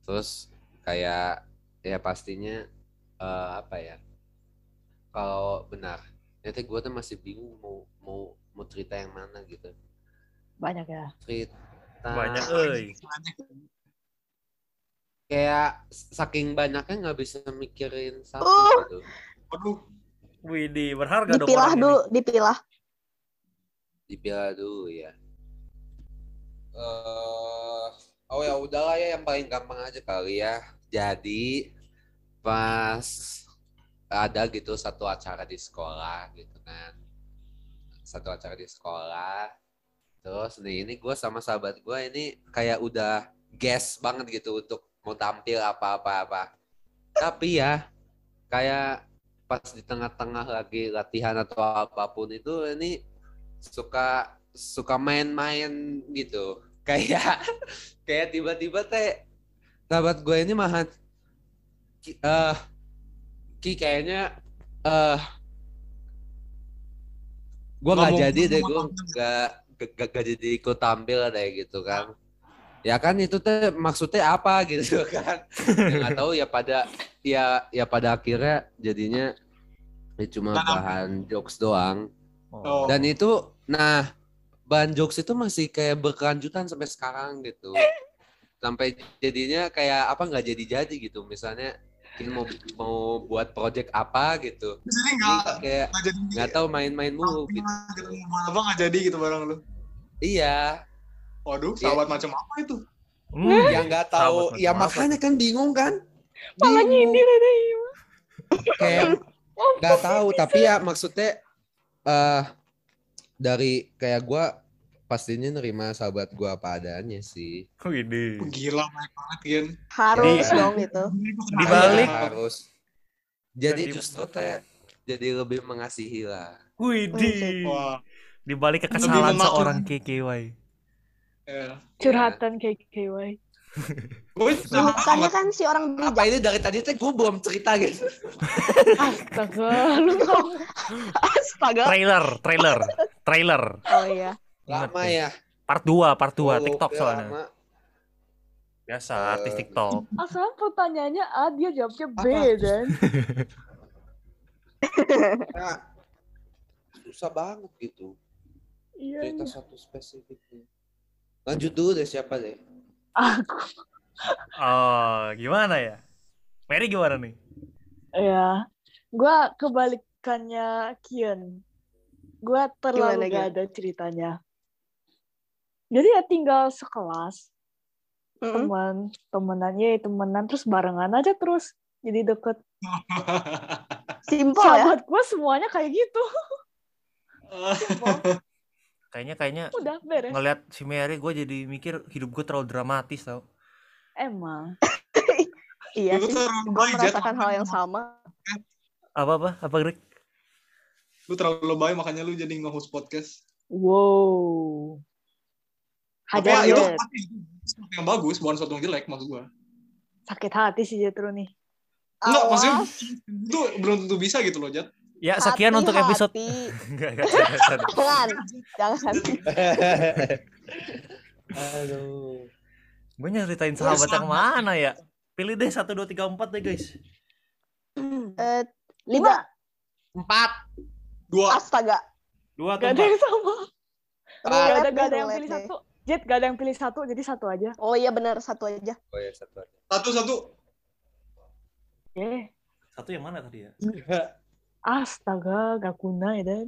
Terus kayak ya pastinya eh, apa ya? Kalau benar, nanti gue tuh masih bingung mau mau mau cerita yang mana gitu. Banyak ya. Cerita Banyak euy. kayak saking banyaknya nggak bisa mikirin satu Uh. gitu. Aduh, Widih, berharga dong Dipilah orang dulu, ini. dipilah. Dipilah dulu ya. eh oh ya udahlah ya yang paling gampang aja kali ya. Jadi pas ada gitu satu acara di sekolah gitu kan. Satu acara di sekolah. Terus nih ini gue sama sahabat gue ini kayak udah guess banget gitu untuk mau tampil apa-apa-apa. Tapi ya kayak pas di tengah-tengah lagi latihan atau apa pun itu ini suka suka main-main gitu kayak kayak tiba-tiba teh sahabat gue ini mahan ki, eh ki kayaknya eh gue nggak jadi deh gue nggak gak, jadi ikut tampil deh gitu kan ya kan itu teh maksudnya apa gitu kan ya nggak tahu ya pada ya ya pada akhirnya jadinya ya cuma Tanam. bahan jokes doang Oh. dan itu nah bahan jokes itu masih kayak berkelanjutan sampai sekarang gitu. Sampai jadinya kayak apa nggak jadi jadi gitu. Misalnya kita mau mau buat project apa gitu. Jadi Ini nggak kayak nggak tahu main-main mulu gitu. Apa nggak jadi gitu barang lu? iya. Waduh, Iya. sahabat macam apa itu? Hmm. yang nggak tahu. Sahabat ya apa makanya kan bingung kan? Malah nyindir ada kayak nggak tahu tapi ya maksudnya eh dari kayak gua pastinya nerima sahabat gua apa adanya sih Widih. Gila banyak banget Gen. Harus Jadi- dong itu. Di balik- Iya, harus jadi justru teh jadi lebih mengasihi lah Widih. Wah, Di balik kekesalan seorang KKY. ya. Curhatan KKY. Gue Bukannya kan si orang apa bijak. ini dari tadi teh gua belum cerita gitu Astaga, lu tau. Astaga. Trailer, trailer, trailer. Oh iya. Lama ya Part 2, part 2 Oh, TikTok soalnya. lama. Biasa Eh, artis TikTok. Asal pertanyaannya A, dia jawabnya B, Apa? dan. Nah, susah banget gitu Iya, cerita iya. satu spesifiknya lanjut dulu deh siapa deh Aku. Oh, gimana ya? Mary gimana nih? Ya. Gua kebalikannya Kian. Gua terlalu Gimana, gak ada ceritanya. Jadi ya tinggal sekelas, Mm-mm. teman, temenannya temenan terus barengan aja terus. Jadi deket. Simple ya. Sahabat gue semuanya kayak gitu. Kayaknya kayaknya Udah beres. ngeliat si Mary gue jadi mikir hidup gue terlalu dramatis tau. Emang. Iya sih. terlalu Gue merasakan hal yang sama. Apa apa? Apa Greg? Lu terlalu lebay makanya lu jadi nge-host podcast. Wow. Tapi ya itu sesuatu yang bagus, bukan sesuatu yang jelek maksud gua. Sakit hati sih Jetro nih. Enggak, maksudnya itu belum tentu bisa gitu loh, Jat. Ya sekian untuk episode. Enggak, enggak, jangan, jangan. Aduh Gue nyeritain sahabat yang mana ya? Pilih deh 1, 2, 3, 4 deh guys. Eh, lima. empat Dua. Astaga. Dua atau Gak ada yang sama. Gak ada, gak ada yang pilih satu. Jet, gak ada yang pilih satu, jadi satu aja. Oh iya benar satu aja. Oh ya satu aja. Satu satu. Eh, Satu yang mana tadi ya? astaga, gak guna ya, Dan.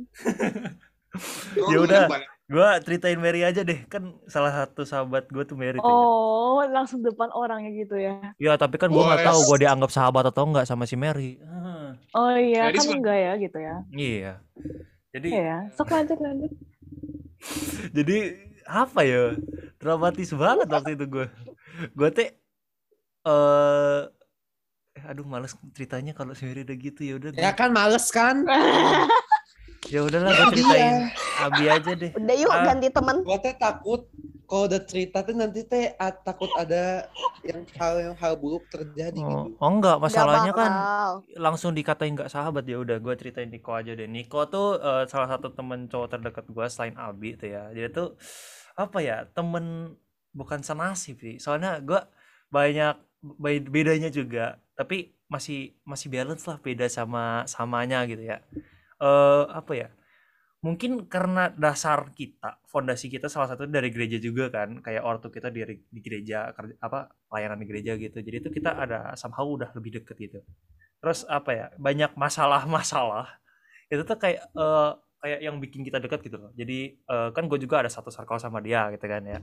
Oh, Ya udah. Gua ceritain Mary aja deh. Kan salah satu sahabat gue tuh Mary tuh ya. Oh, langsung depan orangnya gitu ya. Ya tapi kan gue nggak Boleh. tahu gue dianggap sahabat atau enggak sama si Mary. Ah, Oh iya, Jadi kan enggak ya gitu ya. iya. Jadi Iya, sok lanjut lanjut. jadi apa ya? Dramatis banget waktu itu gue. Gue teh eh aduh males ceritanya kalau Mary udah gitu ya udah Ya kan males kan? ya udahlah gue ceritain Abi aja deh. Udah yuk Ah. ganti teman. Gua teh takut kalau udah cerita tuh nanti teh takut ada yang hal yang hal buruk terjadi Oh, gitu. oh enggak, masalahnya kan langsung dikatain nggak sahabat ya udah gue ceritain Niko aja deh Niko tuh eh, salah satu temen cowok terdekat gue selain Abi tuh ya dia tuh apa ya temen bukan senasib sih. Soalnya gue banyak be- bedanya juga tapi masih masih balance lah beda sama samanya gitu ya. Eh apa ya mungkin karena dasar kita fondasi kita salah satu dari gereja juga kan kayak ortu kita di, di gereja apa layanan di gereja gitu. Jadi itu kita ada somehow udah lebih deket gitu. Terus apa ya banyak masalah-masalah itu tuh kayak eh, kayak yang bikin kita dekat gitu loh. Jadi eh, kan gue juga ada satu circle sama dia gitu kan ya.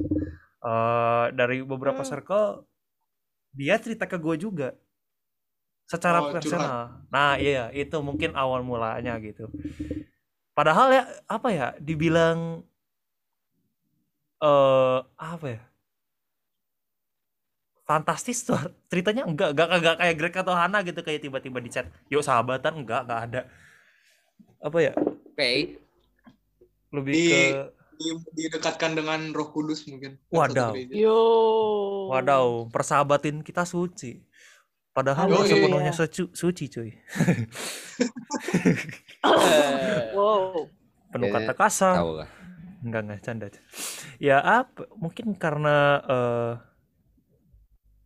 Eh, dari beberapa Hmm. circle dia cerita ke gue juga. Secara Oh, curhat. personal. Nah iya itu mungkin awal mulanya gitu. Padahal ya apa ya dibilang eh apa ya fantastis tuh. Ceritanya enggak enggak enggak kayak Greg atau Hana gitu kayak tiba-tiba di chat yuk sahabatan. Enggak enggak ada. Apa ya Oke. lebih Di- ke Di- didekatkan dengan Roh Kudus mungkin. Wadaw. Yo. wadaw persahabatin kita suci padahal Aduh, iya. sepenuhnya suci, suci cuy Wow. penuh Kayaknya kata kasar Tahu lah. enggak enggak canda ya apa mungkin karena eh,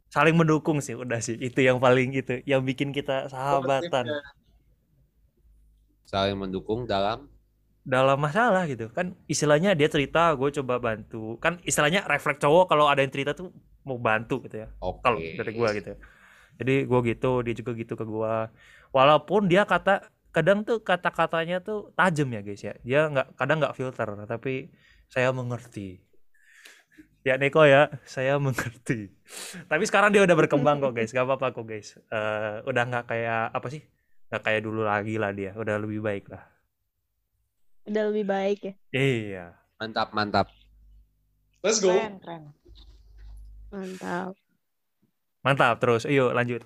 saling mendukung sih udah sih itu yang paling itu yang bikin kita sahabatan Saling mendukung dalam dalam masalah gitu. Kan istilahnya dia cerita gue coba bantu. Kan istilahnya refleks cowok kalau ada yang cerita tuh mau bantu gitu ya. Oke. kalau dari gua gitu jadi gua gitu dia juga gitu ke gua. Walaupun dia kata kadang tuh kata-katanya tuh tajam ya guys ya. Dia nggak kadang nggak filter tapi saya mengerti. Ya Neko ya saya mengerti. Tapi sekarang dia udah berkembang kok guys. Gak apa-apa kok guys. Eh, udah nggak kayak apa sih nggak kayak dulu lagi lah dia udah lebih baik lah Udah lebih baik ya. iya Mantap, mantap. Let's go. Keren, keren. Mantap. Mantap terus, yuk lanjut.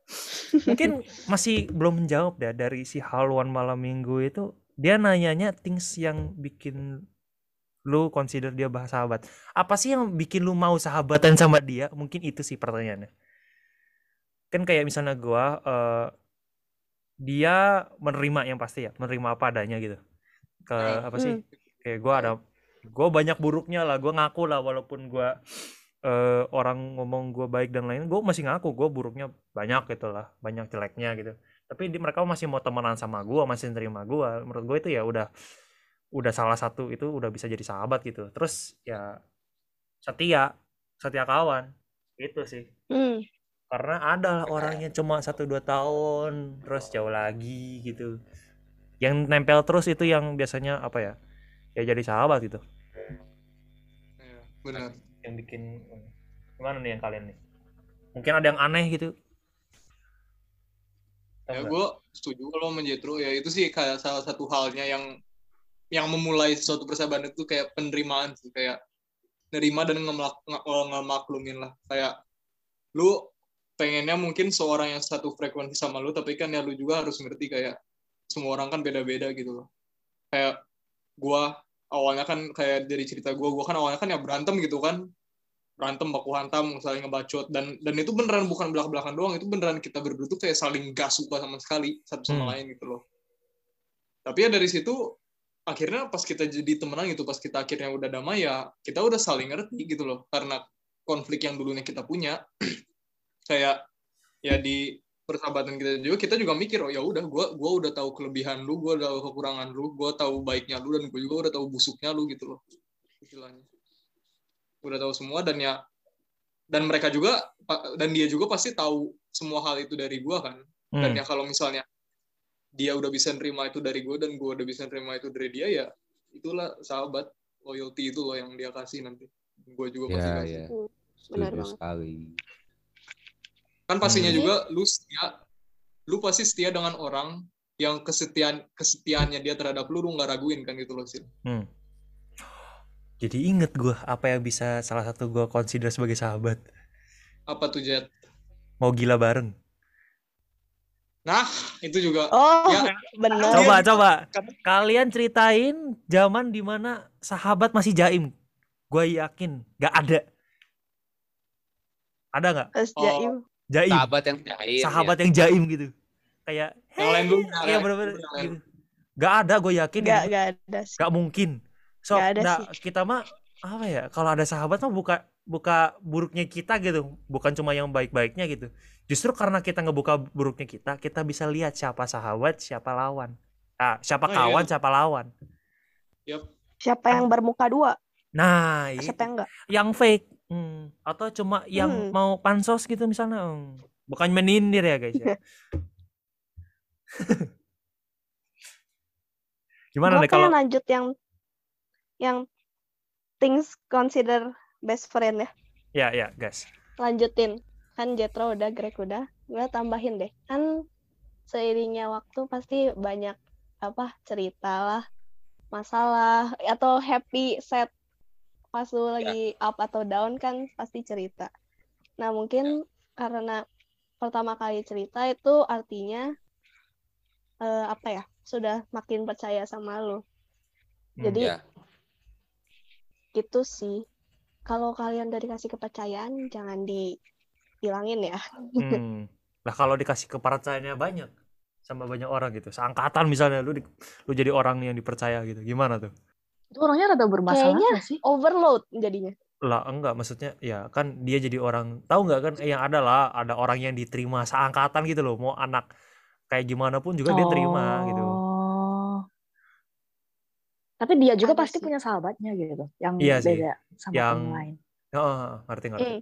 Mungkin masih belum menjawab dah dari si haluan malam minggu itu dia nanyanya things yang bikin lu consider dia bahas sahabat. Apa sih yang bikin lu mau sahabatan sama dia? Mungkin itu sih pertanyaannya. Kan kayak misalnya gua eh, dia menerima yang pasti ya, menerima apa adanya gitu. Ke Hmm. apa sih? Kayak gua ada gua banyak buruknya lah, gua ngaku lah walaupun gua eh, orang ngomong gue baik dan lain gue masih ngaku gue buruknya banyak gitu lah banyak jeleknya gitu tapi di, mereka masih mau temenan sama gue masih nerima gue menurut gue itu ya udah udah salah satu itu udah bisa jadi sahabat gitu terus ya setia setia kawan itu sih Hmm. Karena ada lah orangnya cuma satu dua tahun terus jauh lagi gitu. Yang nempel terus itu yang biasanya apa ya ya jadi sahabat gitu. Iya, benar. yang bikin gimana nih yang kalian nih? Mungkin ada yang aneh gitu. Ya gue setuju kalau menjetro ya itu sih kayak salah satu halnya yang yang memulai suatu persahabatan itu kayak penerimaan sih. Kayak nerima dan ngemelak, nge- eh, ngemaklumin lah. Kayak lu pengennya mungkin seorang yang satu frekuensi sama lu tapi kan ya lu juga harus ngerti kayak semua orang kan beda-beda gitu loh. Kayak gua awalnya kan kayak dari cerita gua gua kan awalnya kan ya berantem gitu kan. Berantem baku hantam saling ngebacot. Dan dan itu beneran bukan belak belakan doang itu beneran kita berdua tuh kayak saling gak suka sama sekali satu sama Hmm. lain gitu loh. Tapi ya dari situ akhirnya pas kita jadi temenan gitu pas kita akhirnya udah damai ya kita udah saling ngerti gitu loh. Karena konflik yang dulunya kita punya kayak ya di persahabatan kita juga kita juga mikir oh ya udah gua gua udah tahu kelebihan lu gua udah tahu kekurangan lu gua tahu baiknya lu dan gua juga udah tahu busuknya lu gitu loh istilahnya udah tahu semua dan ya dan mereka juga dan dia juga pasti tahu semua hal itu dari gua kan dan Hmm. ya kalau misalnya dia udah bisa nerima itu dari gue dan gue udah bisa nerima itu dari dia ya itulah sahabat loyalty itu loh yang dia kasih nanti gue juga pasti Iya, kasih iya. Benar Setuju banget. sekali. Kan pastinya Hmm. juga lu setia lu pasti setia dengan orang yang kesetiaan kesetiaannya dia terhadap lu lu nggak raguin kan gitu loh sih Hmm. Jadi inget gue apa yang bisa salah satu gue consider sebagai sahabat. apa tuh Jet Mau gila bareng. nah itu juga Oh, Ya, benar. Coba Kalian- coba kalian ceritain zaman di mana sahabat masih jaim. Gue yakin gak ada. Ada nggak Oh. Jaim. Jaim? Sahabat yang jahil. Sahabat yang jaim gitu. Kayak yang dulu Iya lain. gitu. Gak ada gue yakin Gak, itu. gak ada sih. Gak mungkin. So, Gak ada nah, sih. kita mah apa ya? Kalau ada sahabat mah buka buka buruknya kita gitu, bukan cuma yang baik-baiknya gitu. Justru karena kita ngebuka buruknya kita, kita bisa lihat siapa sahabat, siapa lawan. Ah, siapa Oh, iya. kawan, siapa lawan. Yup. Siapa yang bermuka dua? Nah, Siapa yang enggak? yang fake. Hmm. Atau cuma yang Hmm. mau pansos gitu misalnya. Hmm. Bukan menindir ya, guys ya. Gimana Gua nih kalau lanjut yang yang things consider best friend ya. ya ya, guys. Lanjutin. Kan Jetro udah, Greg udah. Gue tambahin deh. Kan seiringnya waktu pasti banyak apa cerita lah, masalah atau happy sad pas lu lagi up atau down kan pasti cerita. Nah mungkin karena pertama kali cerita itu artinya eh, apa ya sudah makin percaya sama lu. Hmm. Jadi Ya. gitu sih. Kalau kalian udah dikasih kepercayaan jangan dihilangin ya. Hmm. Lah kalau dikasih kepercayaannya banyak sama banyak orang gitu, seangkatan misalnya lu di- lu jadi orang yang dipercaya gitu, gimana tuh? Itu orangnya rada bermasalah Kayaknya nggak sih? Overload jadinya. Lah enggak maksudnya ya kan dia jadi orang tahu nggak kan yang ada lah ada orang yang diterima seangkatan gitu loh mau anak kayak gimana pun juga dia terima gitu. Oh. Tapi dia juga Ada pasti sih. punya sahabatnya gitu, yang Iya sih. beda sama Yang- lain. Heeh, ngerti ngerti. Hmm.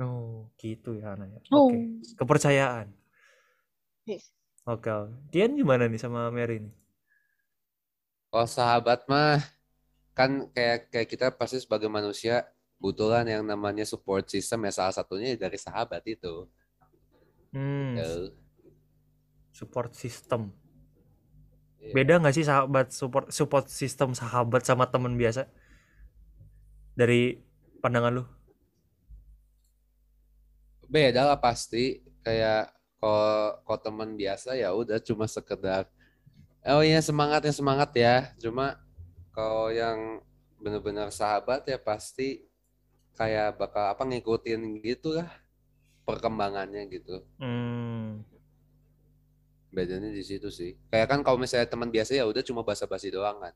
Oh, gitu ya Naya. Oh. Oke. Kepercayaan. Yes. Oke. Kian gimana nih sama Mary nih? Kalau sahabat mah kan kayak kayak kita pasti sebagai manusia butuhkan yang namanya support system ya salah satunya dari sahabat itu. Hmm, support system. Iya. Beda nggak sih sahabat support support system sahabat sama teman biasa? Dari pandangan lu? Beda lah pasti kayak kalau teman biasa ya udah cuma sekedar oh iya semangat ya semangat ya. Cuma kalau yang benar-benar sahabat ya pasti kayak bakal apa ngikutin gitu lah perkembangannya gitu. Hmm, Bedanya di situ sih. Kayak kan kalau misalnya teman biasa ya udah cuma basa-basi doang kan.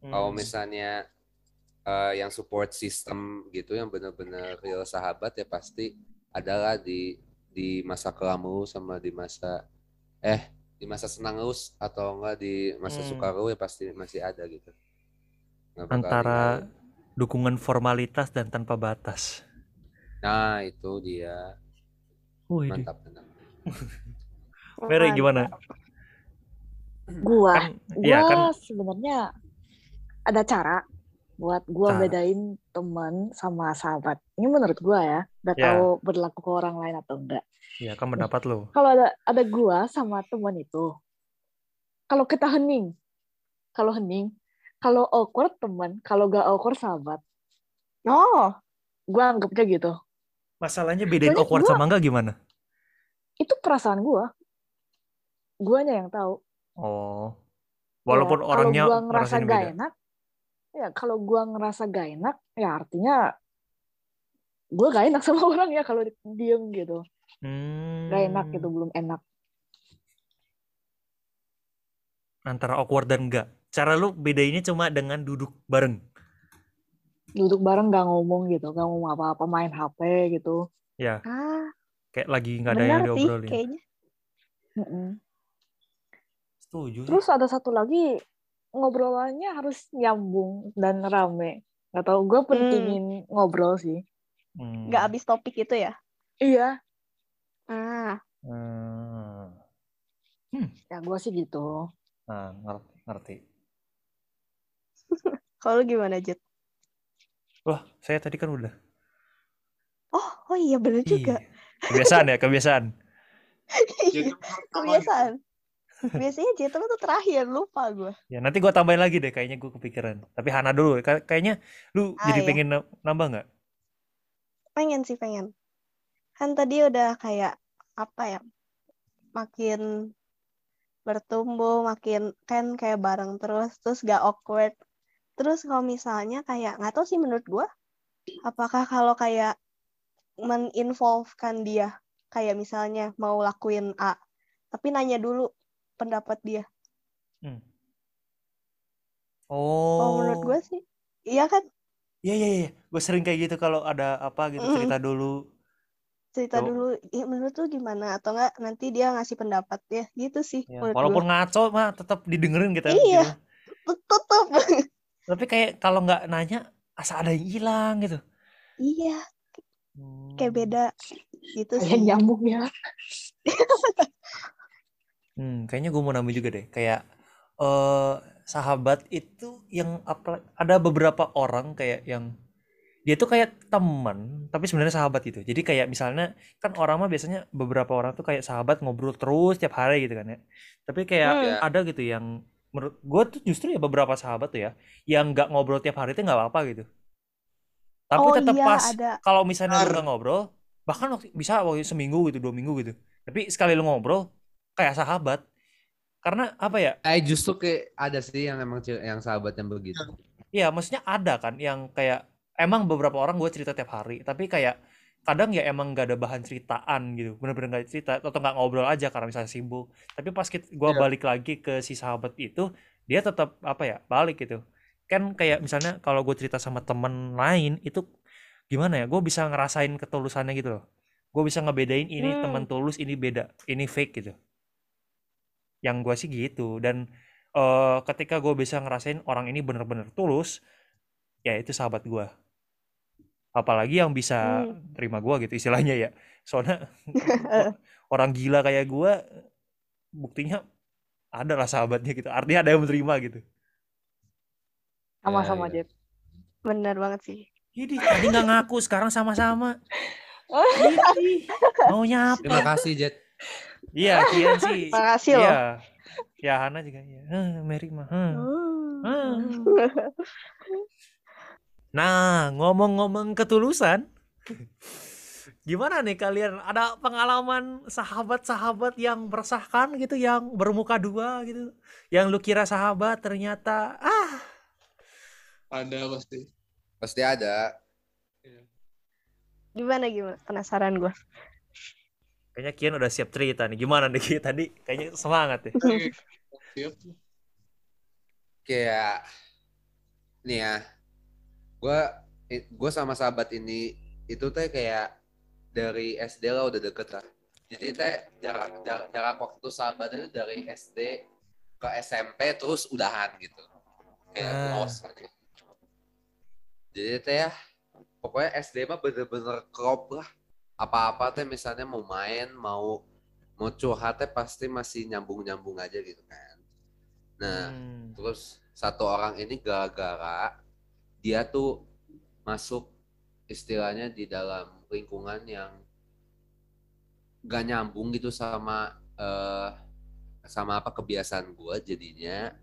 Kalau hmm. misalnya eh, yang support system gitu yang benar-benar real sahabat ya pasti adalah di di masa kelam lu sama di masa eh di masa senang lu atau enggak di masa Hmm. suka lu ya pasti masih ada gitu. Nggak antara ninggalin. dukungan formalitas dan tanpa batas. Nah, itu dia. Wih, Mantap, mantap. Mary gimana? Gua, Kan, gua ya kan, sebenarnya ada cara buat gua Cara. bedain teman sama sahabat. Ini menurut gua ya, nggak Ya. tahu berlaku ke orang lain atau enggak. ya kan pendapat lo. Kalau ada ada gua sama teman itu, kalau kita hening, kalau hening, kalau awkward teman, kalau gak awkward sahabat, Oh, gua anggapnya gitu. Masalahnya bedain Soalnya awkward gua- sama enggak gimana? Itu perasaan gua. Guanya yang tahu. Oh, walaupun Ya, orangnya kalau gua ngerasa gak beda. enak, ya kalau gua ngerasa gak enak, ya artinya gua gak enak sama orang ya kalau diem gitu. Hmm, Gak enak gitu, belum enak. Antara awkward dan enggak. Cara lu bedainnya cuma dengan duduk bareng. Duduk bareng gak ngomong gitu, gak ngomong apa-apa, main HP gitu. Ya, Ah, kayak lagi nggak ada yang benar sih diobrolin. kayaknya. Setuju. Terus ada satu lagi ngobrolannya harus nyambung dan rame. Gak tau, gue pentingin ngobrol sih. Hmm. Nggak habis topik itu ya? Iya, Ah, Hmm. ya gue sih gitu. Nah, ngerti, ngerti. kalau lu gimana, Jet? Wah, saya tadi kan udah. Oh, oh iya bener juga. Iya. Kebiasaan ya, kebiasaan. Gitu. Kebiasaan. Biasanya Jet lu tuh terakhir, lupa gue. Ya, nanti gua tambahin lagi deh, kayaknya gua kepikiran. Tapi Hana dulu, Kay- kayaknya lu Ah, jadi iya. pengen na- nambah nggak? Pengen sih, pengen. Kan tadi udah kayak, apa ya, makin bertumbuh, makin kan kayak bareng terus, terus gak awkward. Terus kalau misalnya kayak, nggak tahu sih menurut gue, apakah kalau kayak meninvolvekan dia, kayak misalnya mau lakuin A, tapi nanya dulu pendapat dia. Hmm. Kalau menurut gue Oh, sih, iya kan iya iya iya. Gue sering kayak gitu kalau ada apa gitu Mm-mm. cerita dulu. cerita Tuh. dulu, "Ih, menurut lu gimana? Atau enggak nanti dia ngasih pendapat ya, gitu sih Ya, gue. walaupun ngaco mah tetap didengerin kita Iya. gitu. Tutup. Tapi kayak kalau nggak nanya, asa ada yang hilang gitu. Iya, kayak Hmm. beda gitu Kayak sih. nyambung ya. Hmm, kayaknya gue mau nambah juga deh. Kayak eh sahabat itu yang apa ada beberapa orang kayak yang dia tuh kayak teman tapi sebenarnya sahabat gitu. Jadi kayak misalnya kan orang mah biasanya beberapa orang tuh kayak sahabat ngobrol terus tiap hari gitu kan ya. Tapi kayak Hmm. Ada gitu yang menurut gue tuh justru ya beberapa sahabat tuh ya yang nggak ngobrol tiap hari tuh nggak apa-apa gitu. Tapi Oh tetap iya, pas kalau misalnya lu nggak ngobrol bahkan waktu, bisa waktu seminggu gitu dua minggu gitu. Tapi sekali lu ngobrol kayak sahabat karena apa ya Eh justru kayak ada sih yang emang yang sahabat yang begitu. Iya, maksudnya ada kan yang kayak emang beberapa orang gue cerita tiap hari, tapi kayak kadang ya emang gak ada bahan ceritaan gitu, bener-bener gak cerita atau nggak ngobrol aja karena misalnya sibuk. Tapi pas gue Iya. balik lagi ke si sahabat itu, dia tetap apa ya balik gitu. Kan kayak misalnya kalau gue cerita sama temen lain itu gimana ya, gue bisa ngerasain ketulusannya gitu loh. Gue bisa ngebedain ini Hmm. teman tulus, ini beda, ini fake gitu. Yang gue sih gitu dan eh ketika gue bisa ngerasain orang ini bener-bener tulus, ya itu sahabat gue. Apalagi yang bisa Hmm. terima gue gitu istilahnya ya. Soalnya orang gila kayak gue, buktinya ada lah sahabatnya gitu. Artinya ada yang menerima gitu. Sama-sama, Ya, ya. Jet. Bener banget sih. Jadi tadi nggak ngaku, sekarang sama-sama. Oh. Jadi maunya Terima apa? kasih Jet. Iya, Kian sih. Makasih loh. Iya. Ya Hana juga ya. Eh, Mary mah. eh. Hmm. Nah, ngomong-ngomong ketulusan, gimana nih kalian? Ada pengalaman sahabat-sahabat yang meresahkan gitu, yang bermuka dua gitu, yang lu kira sahabat ternyata ah, Ada pasti. Pasti ada. Gimana gimana? Penasaran gue. Kayaknya Kian udah siap cerita nih. Gimana nih Kian tadi? Kayaknya semangat ya. Siap. Kayak nih ya. Gua gue sama sahabat ini itu teh kayak dari SD lah udah deket lah. Jadi teh jarak jarak, jarak waktu sahabat itu dari SD ke SMP terus udahan gitu. Kayak Ah. close aja. Jadi teh ya pokoknya SD mah bener-bener klop lah. Apa-apa teh misalnya mau main, mau mau curhat teh pasti masih nyambung-nyambung aja gitu kan. Nah, Hmm. terus satu orang ini gara-gara dia tuh masuk istilahnya di dalam lingkungan yang gak nyambung gitu sama eh, sama apa kebiasaan gua jadinya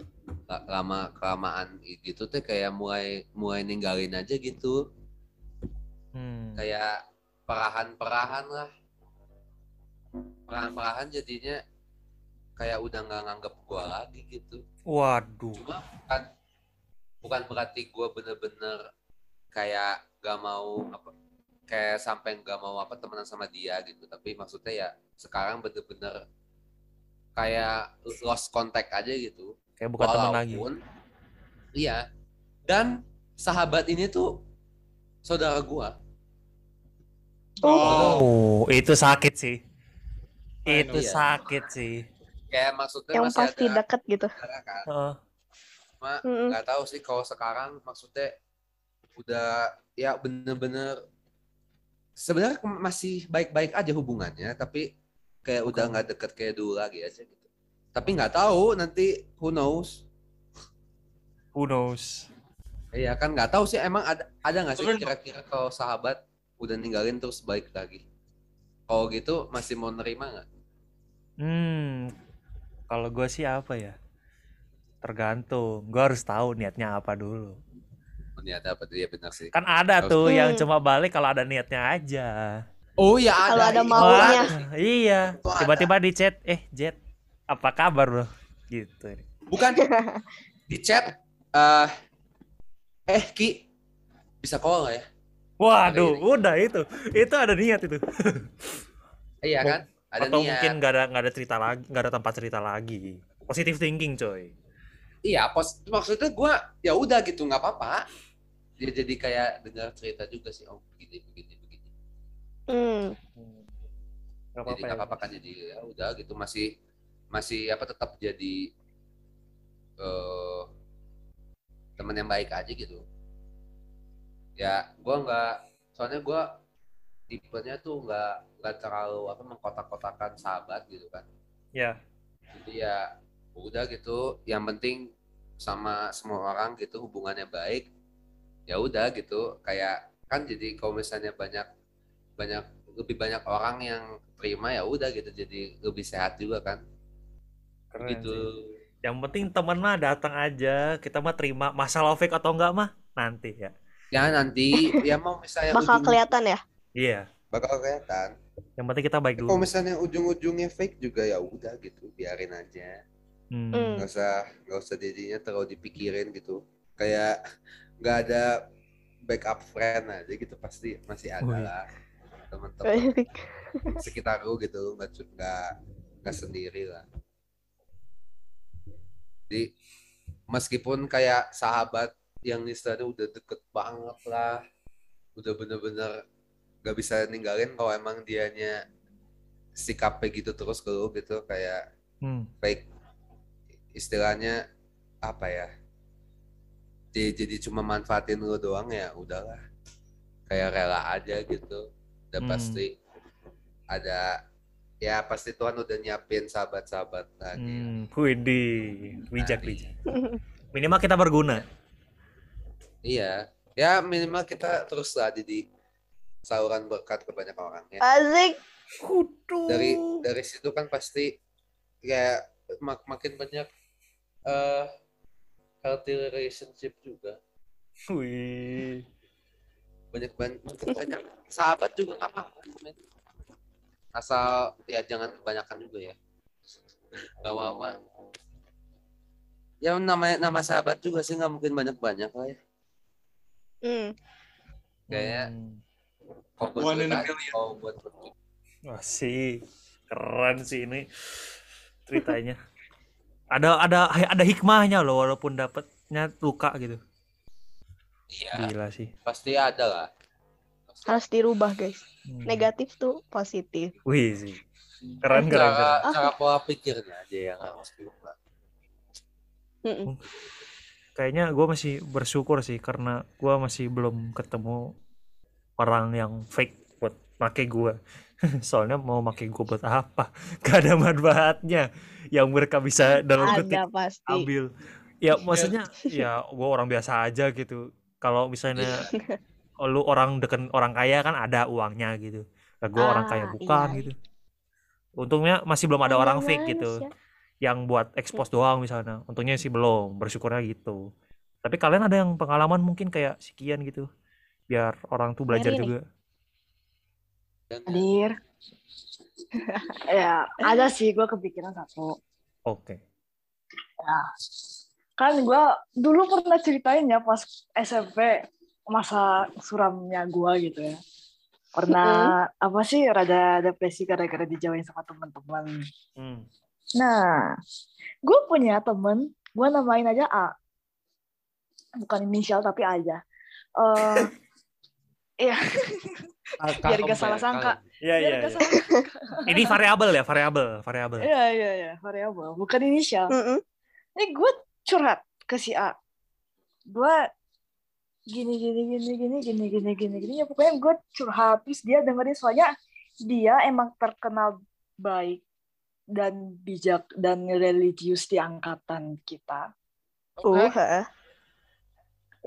la- lama kelamaan gitu tuh kayak mulai mulai ninggalin aja gitu Hmm. kayak perahan-perahan lah. Perahan-perahan jadinya kayak udah nggak nganggep gua lagi gitu. Waduh. cuma bukan bukan berarti gue bener-bener kayak gak mau apa kayak sampai gak mau apa temenan sama dia gitu. Tapi maksudnya ya sekarang bener-bener kayak lost contact aja gitu. Kayak bukan teman lagi. iya. Dan sahabat ini tuh saudara gua Oh, Oh, itu sakit sih. I Itu know. sakit sih. Kayak maksudnya yang masih pasti ada deket gitu. kan. Heeh. Cuma Mm-mm. nggak tahu sih kalau sekarang maksudnya udah ya bener-bener sebenarnya masih baik-baik aja hubungannya tapi kayak udah nggak deket kayak dulu lagi aja gitu tapi nggak tahu nanti who knows Who knows? iya kan nggak tahu sih emang ada ada nggak sih kira-kira kalau sahabat udah ninggalin terus baik lagi kalau gitu masih mau nerima nggak Hmm, kalau gue sih apa ya? Tergantung. Gue harus tahu niatnya apa dulu. Oh, niatnya apa tuh ya benar sih Kan ada Harus- tuh yang Hmm. cuma balik kalau ada niatnya aja. oh ya ada Kalau ada iya. maunya. Wah, iya. Tiba-tiba di chat, eh Jet, apa kabar bro? Gitu. bukan di chat eh eh Ki bisa call nggak ya Waduh, Ada udah itu. Itu ada niat itu. iya kan ada Atau niat mungkin nggak ada nggak ada cerita lagi, nggak ada tempat cerita lagi. Positive thinking, coy. Iya, pos maksudnya gue ya udah gitu nggak apa-apa. Dia jadi kayak dengar cerita juga sih, oh begini begini begini. Hmm. Jadi apa-apa nggak ya. apa-apa kan jadi ya udah gitu masih masih apa tetap jadi eh teman yang baik aja gitu. Ya, gue nggak soalnya gue tipenya tuh nggak nggak terlalu apa mengkotak-kotakan sahabat gitu kan. Ya. jadi ya udah gitu yang penting sama semua orang gitu hubungannya baik ya udah gitu kayak kan jadi kalau misalnya banyak banyak lebih banyak orang yang terima ya udah gitu jadi lebih sehat juga kan Keren gitu sih. Yang penting temen mah datang aja, kita mah terima masalah fake atau enggak mah nanti ya. Ya nanti ya mau misalnya Bakal ujung- kelihatan ya. Iya. bakal kelihatan Yang penting kita baik kalau dulu. misalnya ujung-ujungnya fake juga ya udah gitu biarin aja Hmm. Hmm. nggak usah nggak usah jadinya terlalu dipikirin gitu kayak nggak ada backup friend aja gitu pasti masih ada Wih. lah teman-teman sekitar lu gitu nggak nggak nggak sendiri lah jadi meskipun kayak sahabat yang istilahnya udah deket banget lah udah bener-bener nggak bisa ninggalin kalau emang dianya sikapnya gitu terus ke lu gitu kayak Hmm. baik istilahnya apa ya dia jadi cuma manfaatin lu doang ya udahlah kayak rela aja gitu udah Hmm. pasti ada ya pasti Tuhan udah nyiapin sahabat-sahabat lagi Hmm. Widih, bijak Tadi. bijak. Minimal kita berguna. Iya. Ya minimal kita terus lah jadi saluran berkat ke banyak orang ya. Asik. dari dari situ kan pasti kayak mak- makin banyak eh healthy relationship juga. Wih. banyak banyak banyak. Sahabat juga nggak apa-apa. Men. asal ya jangan kebanyakan juga ya. Gak apa ya namanya nama sahabat juga sih nggak mungkin banyak banyak lah ya Hmm. Kayak- Hmm. kalau buat One in a million. kalau buat. Wah sih, keren sih ini ceritanya. Ada ada ada hikmahnya loh walaupun dapetnya luka gitu. iya Gila sih. pasti ada lah Pasti Harus dirubah guys. Hmm. Negatif tuh positif. Wih sih. Keren keren. cara, keren. cara pola pikirnya aja yang harus diubah Mm-mm. Kayaknya gue masih bersyukur sih karena gue masih belum ketemu orang yang fake buat make gue. Soalnya mau make gue buat apa? Gak ada manfaatnya yang mereka bisa dalam pasti. ambil. Ya maksudnya ya gue orang biasa aja gitu. Kalau misalnya lu orang deken orang kaya kan ada uangnya gitu. Lah gue orang kaya Ah, bukan iya. gitu. Untungnya masih belum ada Hanya orang fake gitu manusia. Yang buat expose doang misalnya. Untungnya sih belum, bersyukurnya gitu. Tapi kalian ada yang pengalaman mungkin kayak sekian gitu. Biar orang tuh belajar nih. juga. Hadir. ya, ada sih gue kepikiran satu. Oke. Kan gue dulu pernah ceritain ya pas SMP masa suramnya gue gitu ya. Pernah apa sih rada depresi gara-gara dijauhin sama teman-teman. Hmm. Nah, gue punya temen, gue namain aja A. Bukan inisial tapi A aja. Eh, Iya. Biar gak salah sangka. Iya iya. iya. Ini variabel ya, variabel, variabel. Iya, iya, iya. Variabel. Bukan inisial. Mm-mm. Ini gue curhat ke si A. Gue gini, gini, gini, gini, gini, gini, gini, gini. Ya, pokoknya gue curhat. Terus dia dengerin soalnya dia emang terkenal baik dan bijak dan religius di angkatan kita. Uh, heeh.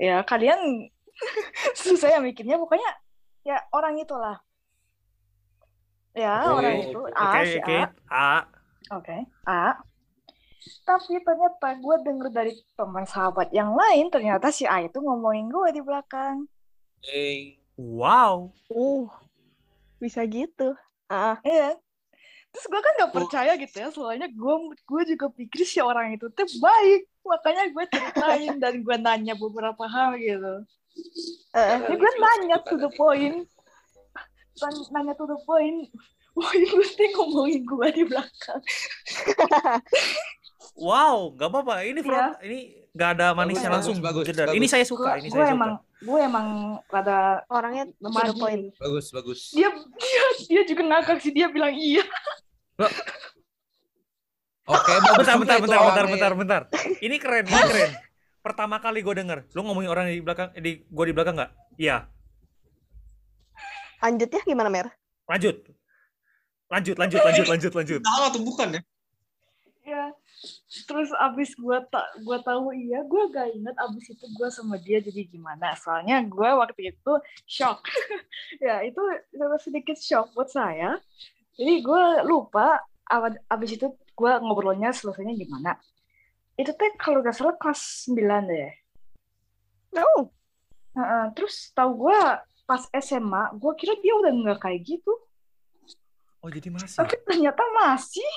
Ya, kalian susah ya mikirnya. Pokoknya ya orang itulah. Ya, Oke, orang itu. A, Oke, si oke. A. A. Oke, A. Tapi ternyata gue denger dari teman sahabat yang lain, ternyata si A itu ngomongin gue di belakang. Eh, Wow. Uh, bisa gitu. Ah, Iya. Terus gue kan gak percaya gitu ya, soalnya gue gue juga pikir si orang itu tuh baik. Makanya gue ceritain dan gue nanya beberapa hal gitu. eh, Ini gue nanya to the point. Nanya to the point. Wah, ini mesti ngomongin gue di belakang. Wow, gak apa-apa. Ini front, ini gak ada manisnya Bagus, langsung. bagus, jedar. bagus. Ini saya suka, ini gue saya suka. emang gue emang rada orangnya lemah point. bagus bagus. dia dia dia juga ngakak sih dia bilang iya Oke, bagus Bentar, bentar, bentar, bentar, bentar, bentar. Ini keren, ini keren. Pertama kali gue denger, lu ngomongin orang di belakang, di gue di belakang nggak? Iya. Lanjutnya gimana, Mer? Lanjut. Lanjut, lanjut, lanjut, lanjut, lanjut. Tahu atau bukan ya? ya terus abis gue tak gue tahu iya gue gak inget abis itu gue sama dia jadi gimana. Soalnya gue waktu itu shock. Ya itu sedikit shock buat saya. Jadi gue lupa ab- abis itu gue ngobrolnya selesainya gimana. Itu teh kalau gak salah kelas 9 deh. Oh, Heeh, terus tahu gue pas SMA gue kira dia udah nggak kayak gitu. Oh, jadi masih. tapi ternyata masih.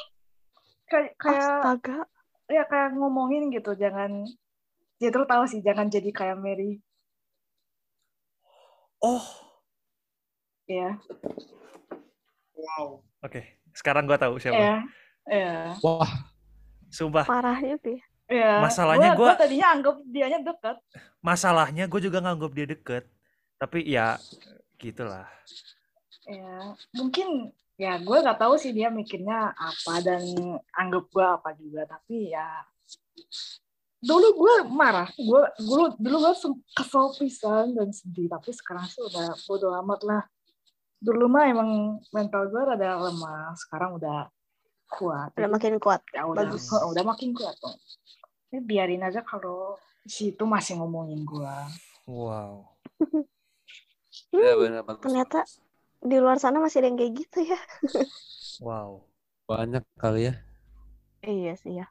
Kayak kayak astaga. Ya kayak ngomongin gitu jangan ya terus tahu sih jangan jadi kayak Mary Oh, ya Wow. oke. Sekarang gue tahu siapa. ya ya Wah, Sumpah, Parah juga ya. ya Masalahnya gue gua- tadinya anggap dianya dekat masalahnya gue juga nganggap dia deket. Tapi ya, gitulah. Ya mungkin ya gue nggak tahu sih dia mikirnya apa dan anggap gue apa juga tapi ya dulu gue marah gue dulu dulu gue kesel pisan dan sedih tapi sekarang sih udah bodo amat lah dulu mah emang mental gue rada lemah sekarang udah kuat Udah makin kuat. ya udah Bagus. oh, udah makin kuat tuh ini biarin aja kalau si itu masih ngomongin gua Wow. ya bagus. ternyata di luar sana masih ada yang kayak gitu ya. Wow. banyak kali ya. Iya sih ya.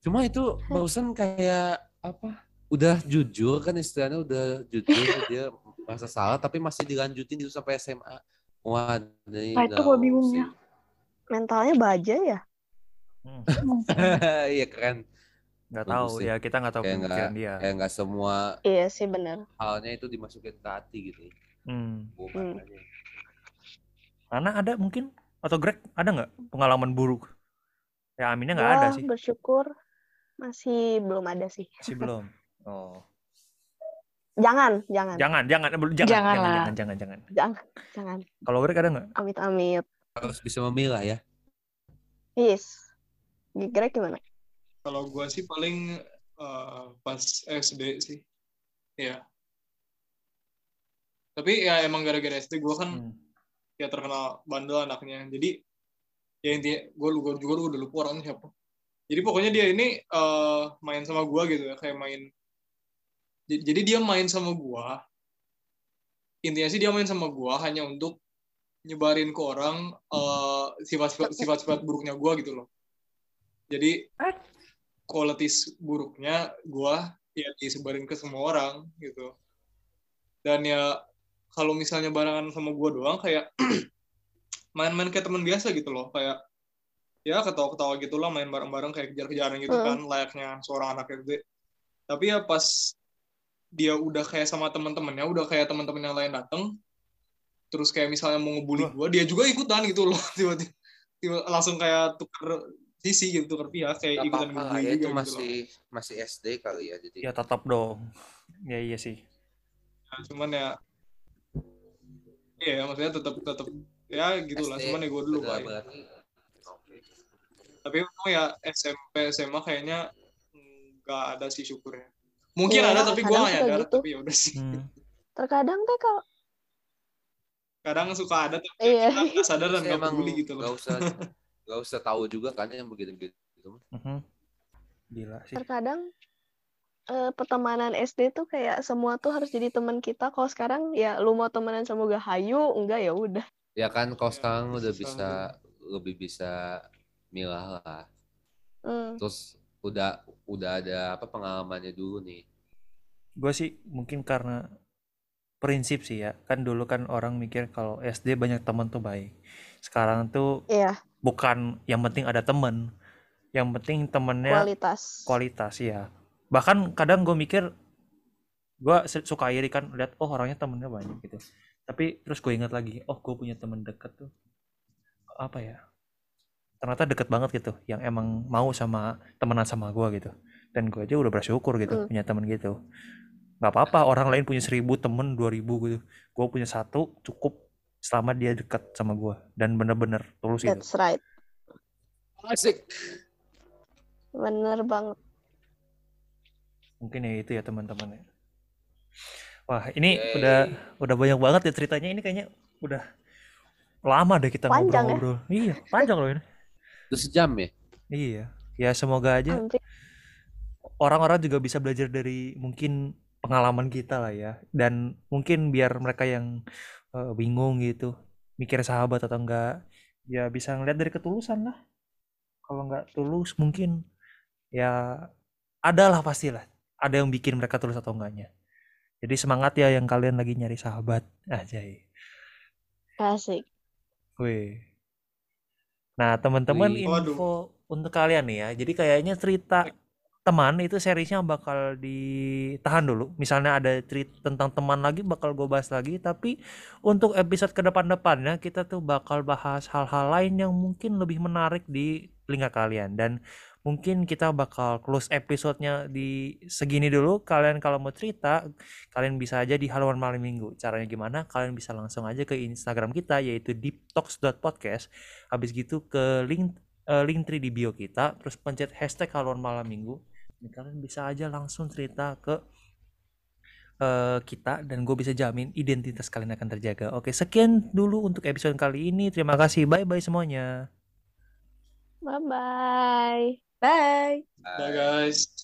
Cuma itu barusan kayak apa? Udah jujur kan istilahnya udah jujur dia merasa salah tapi masih dilanjutin itu sampai SMA. Wah, ini Nah, itu gua bingungnya. Mentalnya baja ya. Hmm, Iya keren. nggak Bagus tahu sih. ya, kita nggak tahu Kayak pemikiran dia. Kayak nggak semua Iya sih bener. halnya itu dimasukin ke hati gitu. Hmm. Hmm. Ana ada mungkin atau Greg ada nggak pengalaman buruk? Ya Aminnya nggak ada sih, bersyukur masih belum ada sih. masih belum. Oh, Jangan, jangan, jangan, jangan, jangan, jangan, Jangan jangan, lah. jangan, jangan, jangan. jangan, jangan. Kalau Greg ada nggak? Amit-amit. Harus bisa memilah ya. Yes. Greg gimana? Kalau gua sih paling eh, pas SD sih. Ya. Tapi ya emang gara-gara SD gua kan Hmm. Ya terkenal bandel anaknya. Jadi ya intinya gue lupa juga gua udah lupa orangnya siapa. Jadi pokoknya dia ini eh, main sama gua gitu ya, kayak main. Jadi dia main sama gua. Intinya sih dia main sama gua hanya untuk nyebarin ke orang eh, sifat-sifat sifat-sifat buruknya gua gitu loh. Jadi Eh? qualities buruknya gua ya disebarin ke semua orang gitu. Dan ya kalau misalnya barengan sama gua doang kayak main-main kayak teman biasa gitu loh kayak ya ketawa-ketawa gitu lah main bareng-bareng kayak kejar-kejaran gitu Hmm. kan layaknya seorang anak SD tapi ya pas dia udah kayak sama teman-temannya udah kayak teman-teman yang lain dateng terus kayak misalnya mau ngebully gua dia juga ikutan gitu loh tiba-tiba tiba- langsung kayak tuker sisi gitu tuker pihak kayak Gak ikutan lah ngebully ya itu gitu loh. masih masih SD kali ya jadi. Ya tetap dong. Ya iya sih. Nah, cuman ya Iya, maksudnya tetap tetap ya gitulah. SD Cuman ya gue dulu oke. Tapi memang ya SMP SMA kayaknya nggak ada sih syukurnya. Mungkin Iya, ada tapi gue nggak nyadar. gitu. Tapi ya udah sih. Hmm. Terkadang teh kalau Kadang suka ada tapi Iya. kita sadar dan nggak peduli gitu nggak loh. usah nggak usah tahu juga kan yang begitu-begitu. Mhm. Gila sih. terkadang eh, pertemanan SD tuh kayak semua tuh harus jadi teman kita. Kalau sekarang ya lu mau temenan sama gue hayu, enggak ya udah. Ya kan kalau Ya, sekarang udah bisa lebih bisa milah lah. Hmm. Terus udah udah ada apa pengalamannya dulu nih. Gue sih mungkin karena prinsip sih ya. Kan dulu kan orang mikir kalau SD banyak teman tuh baik. Sekarang tuh Iya, bukan yang penting ada temen. Yang penting temennya kualitas. kualitas ya. Bahkan kadang gue mikir gue suka iri kan lihat oh orangnya temennya banyak gitu. Tapi terus gue ingat lagi, oh gue punya temen deket tuh apa ya? Ternyata deket banget gitu, yang emang mau sama temenan sama gue gitu. Dan gue aja udah bersyukur gitu Hmm. punya temen gitu. Gak apa-apa orang lain punya seribu temen, dua ribu gitu. Gue punya satu cukup selama dia dekat sama gue dan bener-bener tulus gitu. That's right. Asik. Bener banget. Mungkin ya itu ya teman-teman ya. Wah, ini Yeay. udah udah banyak banget ya ceritanya. Ini kayaknya udah lama deh kita ya? ngobrol-ngobrol. Iya, panjang loh ini. Udah sejam ya? Iya. Ya semoga aja orang-orang juga bisa belajar dari mungkin pengalaman kita lah ya. Dan mungkin biar mereka yang eh, bingung gitu, mikir sahabat atau enggak, ya bisa ngeliat dari ketulusan lah. Kalau nggak tulus mungkin ya adalah pastilah. Ada yang bikin mereka tulus atau enggaknya. Jadi semangat ya yang kalian lagi nyari sahabat. aja. asik. Wih. Nah, teman-teman. Waduh. info untuk kalian nih ya. Jadi kayaknya cerita teman itu seriesnya bakal ditahan dulu. Misalnya ada cerita tentang teman lagi bakal gue bahas lagi. Tapi untuk episode ke depan-depannya kita tuh bakal bahas hal-hal lain yang mungkin lebih menarik di telinga kalian. Dan mungkin kita bakal close episodenya di segini dulu. Kalian kalau mau cerita, kalian bisa aja di haluan malam minggu. Caranya gimana? Kalian bisa langsung aja ke Instagram kita yaitu deeptalks.podcast. Habis gitu ke link eh, link tree di bio kita, terus pencet hashtag haluan malam minggu. Dan kalian bisa aja langsung cerita ke eh, kita dan gue bisa jamin identitas kalian akan terjaga. Oke, sekian dulu untuk episode kali ini. Terima kasih. Bye bye semuanya. Bye bye. Bye. Dah guys.